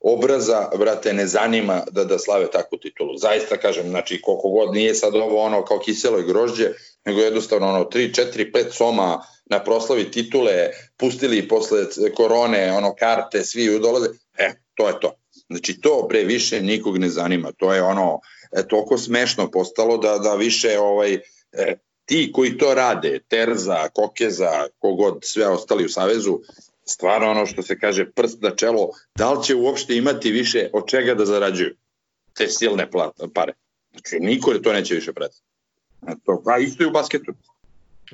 obraza, brate, ne zanima da, da slave takvu titulu. Zaista kažem, znači koliko god nije sad ovo ono kao kiselo i grožđe, nego jednostavno ono 3, 4, 5 soma na proslavi titule, pustili posle korone ono karte, svi dolaze, e, to je to. Znači to pre više nikog ne zanima, to je ono e, toliko smešno postalo da, da više ovaj, e, ti koji to rade, Terza, Kokeza, kogod sve ostali u Savezu, stvarno ono što se kaže prst na čelo, da li će uopšte imati više od čega da zarađuju te silne pare. Znači, niko to neće više pratiti. A isto i u basketu.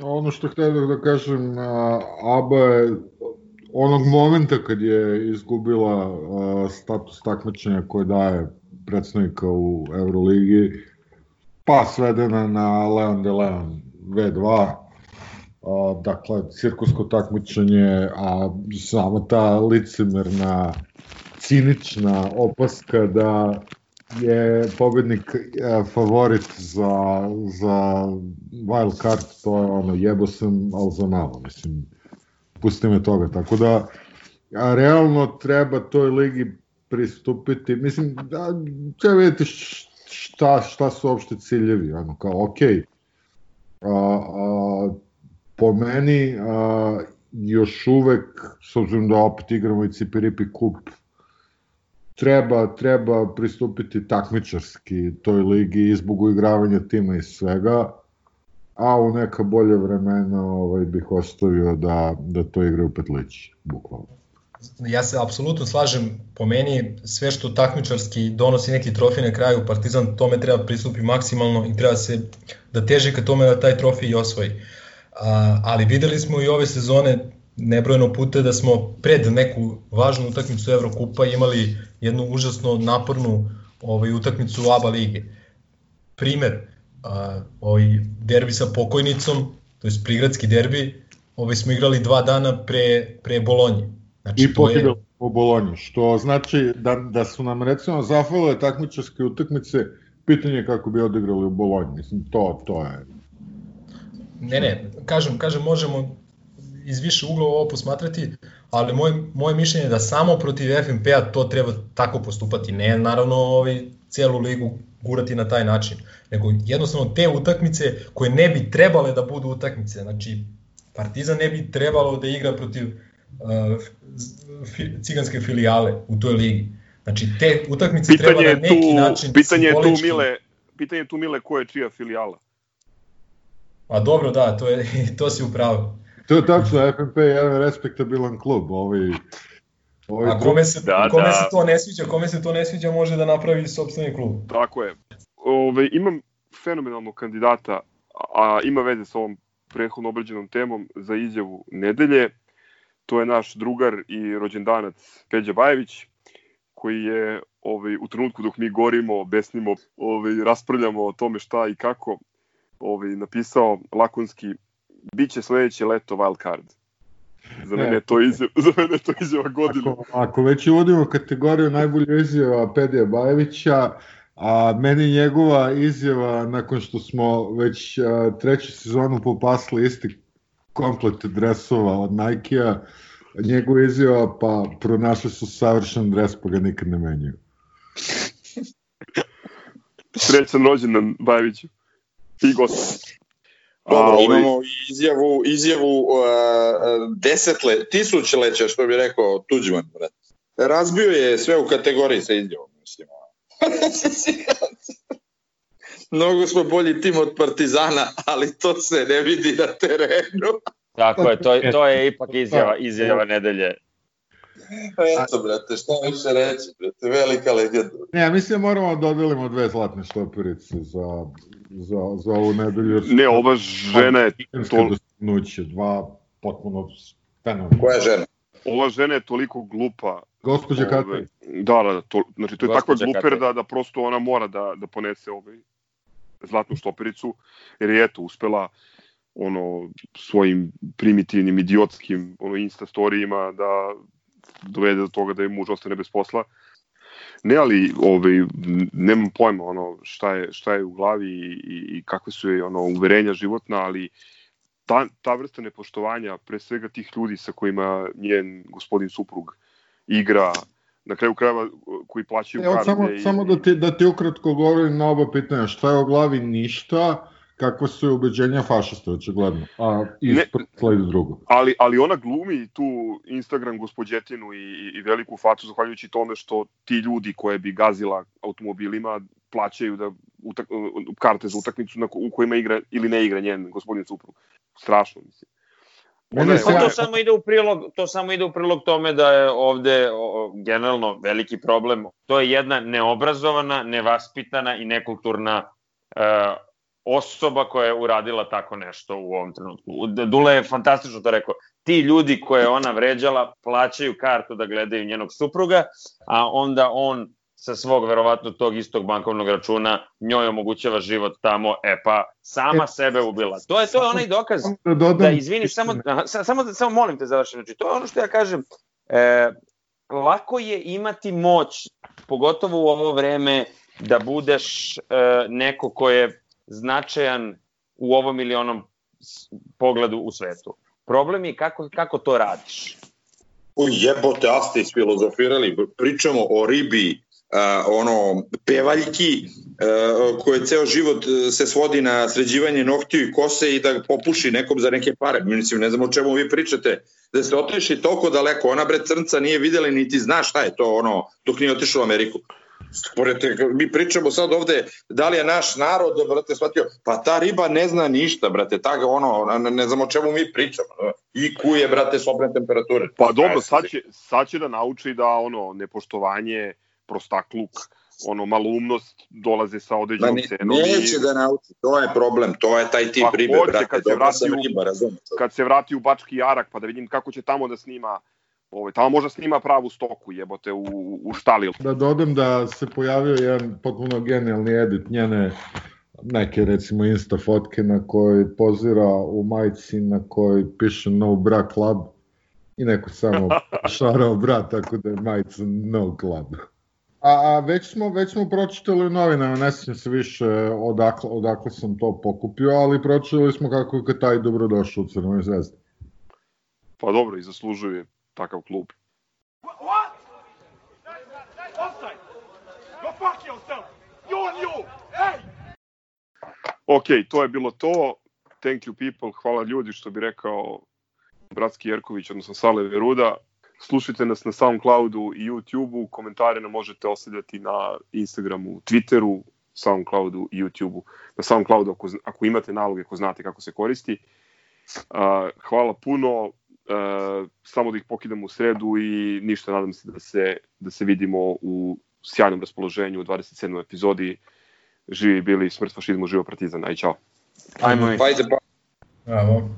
Ono što htio da kažem, ABA je onog momenta kad je izgubila status takmičenja koje daje predstavnika u Euroligi, pa svedena na Leon de Leon V2, a, dakle, cirkusko takmičenje, a samo ta licimerna, cinična opaska da je pobednik e, favorit za, za wild card, to je ono, jebo sam, ali za malo, mislim, pusti me toga, tako da, a realno treba toj ligi pristupiti, mislim, da, treba vidjeti šta, šta su uopšte ciljevi, ono, kao, okej, okay, a, a, po meni a, još uvek, s obzirom da opet igramo i Cipiripi kup, treba, treba pristupiti takmičarski toj ligi i zbog uigravanja tima i svega, a u neka bolje vremena ovaj, bih ostavio da, da to igra u petlići, bukvalno. Ja se apsolutno slažem, po meni sve što takmičarski donosi neki trofej na kraju, Partizan tome treba pristupi maksimalno i treba se da teži ka tome da taj trofej i osvoji. A, ali videli smo i ove sezone nebrojeno puta da smo pred neku važnu utakmicu Evrokupa imali jednu užasno napornu ovaj, utakmicu ABA lige. Primer, a, ovaj derbi sa pokojnicom, to je prigradski derbi, ovaj smo igrali dva dana pre, pre Bolonje. Znači, I pobedili je... po Bolonji, što znači da, da su nam recimo zafalile takmičarske utakmice, pitanje kako bi odigrali u Bolonji. Mislim, to, to je ne, ne, kažem, kažem, možemo iz više ugla ovo posmatrati, ali moje, moje mišljenje je da samo protiv FNP-a to treba tako postupati, ne naravno ovaj, celu ligu gurati na taj način, nego jednostavno te utakmice koje ne bi trebale da budu utakmice, znači Partizan ne bi trebalo da igra protiv uh, fi, ciganske filijale u toj ligi. Znači te utakmice Pitanje treba na neki tu, način pitanje je tu Mile, pitanje je tu Mile ko je čija filijala. A dobro, da, to, je, to si upravo. To je tačno, FNP je jedan respektabilan klub, ovaj, ovaj A kome se, Da, kome da. se to ne sviđa, kome se to ne sviđa može da napravi sopstveni klub. Tako je. Ove, imam fenomenalnog kandidata, a ima veze sa ovom prethodno obrađenom temom za izjavu nedelje. To je naš drugar i rođendanac Peđa Bajević, koji je ovaj, u trenutku dok mi gorimo, besnimo, ovaj, raspravljamo o tome šta i kako, ovaj, napisao lakonski biće sledeće leto wild card. Za Ne. mene je to izjava, za mene to izjava godine. Ako, ako već uvodimo kategoriju najbolja izjava Pedija Bajevića, a meni njegova izjava nakon što smo već a, treću sezonu popasli isti komplet dresova od Nike-a, njegova izjava pa pronašli su savršen dres pa ga nikad ne menjaju. Srećan rođendan Bajeviću. I gost. Dobro, ovaj, imamo izjavu, izjavu uh, desetle, tisućleća, što bi rekao Tuđman, brat. Razbio je sve u kategoriji sa izjavom, mislim. Mnogo smo bolji tim od Partizana, ali to se ne vidi na terenu. Tako je, to, je- to je ipak izjava, izjava nedelje. Eto, brate, šta više reći, brate, velika legenda. Ne, ja mislim da moramo da dodelimo dve zlatne štoperice za, za, za ovu nedelju. Ne, ova žena je tol- dostignuća, dva potpuno fenomenalna. Koja žena? ova žena je toliko glupa. Gospođa Ove, Kataj. Da, da, to, znači to je takva gluper da, da prosto ona mora da, da ponese ovaj zlatnu štopericu, jer je eto uspela ono svojim primitivnim idiotskim ono insta storijima da dovede do toga da je muž ostane bez posla. Ne, ali ovaj, nemam pojma ono, šta, je, šta je u glavi i, i, kakve su je ono, uverenja životna, ali ta, ta vrsta nepoštovanja, pre svega tih ljudi sa kojima njen gospodin suprug igra, na kraju krajeva koji plaćaju Evo, karte. samo, i- samo da ti, da ti ukratko govorim na oba pitanja. Šta je o glavi ništa, kakva su je ubeđenja fašista, očigledno. A ispred sledi drugo. ali, ali ona glumi tu Instagram gospođetinu i, i- veliku facu zahvaljujući tome što ti ljudi koje bi gazila automobilima plaćaju da utak, karte za utakmicu na, u kojima igra ili ne igra njen gospodin suprug. Strašno, mislim. Mene Ona je- Pa to samo ide u prilog, to samo ide u prilog tome da je ovde o, generalno veliki problem. To je jedna neobrazovana, nevaspitana i nekulturna e, osoba koja je uradila tako nešto u ovom trenutku. Dule je fantastično to rekao. Ti ljudi koje je ona vređala plaćaju kartu da gledaju njenog supruga, a onda on sa svog verovatno tog istog bankovnog računa njoj omogućava život tamo, e pa sama sebe ubila. To je to je onaj dokaz da dodam... da izvini, samo, samo, da- samo molim te završim. Znači, to je ono što ja kažem, e, lako je imati moć, pogotovo u ovo vreme, da budeš e, neko ko je značajan u ovom ili onom pogledu u svetu. Problem je kako, kako to radiš. O jebote, a ste isfilozofirali, pričamo o ribi, uh, ono, pevaljki, uh, koje ceo život uh, se svodi na sređivanje noktiju i kose i da popuši nekom za neke pare. Mislim, ne znam o čemu vi pričate. Da ste otišli toliko daleko, ona bre crnca nije videla niti zna šta je to ono, dok nije otišla u Ameriku. Sporete, mi pričamo sad ovde da li je naš narod, brate, shvatio, pa ta riba ne zna ništa, brate, ta, ono, ne, ne znam o čemu mi pričamo. IQ je, brate, sobne temperature. Pa dobro, sad će, sad će da nauči da ono nepoštovanje, prostakluk, ono malumnost dolaze sa određenom ne, cenom neće i da nauči, to je problem, to je taj tip Pa ribe, hoće brate, kad se vrati u- riba, kad se vrati u Bački Jarak pa da vidim kako će tamo da snima Ovaj, tamo možda snima pravu stoku, jebote, u, u štali. Da dodam da se pojavio jedan potpuno genijalni edit njene neke recimo insta fotke na kojoj pozira u majici na kojoj piše no bra club i neko samo šarao bra tako da je majica no club. a, a već smo već smo pročitali u novinama, ne sjećam se više odakle, odakle sam to pokupio, ali pročitali smo kako je taj dobrodošao u Crnoj zvezdi. Pa dobro, i zaslužuje takav klub. What? Offside. Go fuck yourself. You and you. Hey! Ok, to je bilo to. Thank you people, hvala ljudi što bi rekao Bratski Jerković, odnosno Sale Veruda. Slušajte nas na Soundcloudu i YouTubeu, komentare nam možete ostavljati na Instagramu, Twitteru, Soundcloudu i YouTubeu. Na Soundcloudu ako, ako imate naloge, ako znate kako se koristi. Uh, hvala puno, uh, samo da ih pokidam u sredu i ništa, nadam se da se, da se vidimo u sjajnom raspoloženju u 27. epizodi. Živi bili, smrt fašizmu, živo partizan, aj čao. Ajmo pa. Bravo.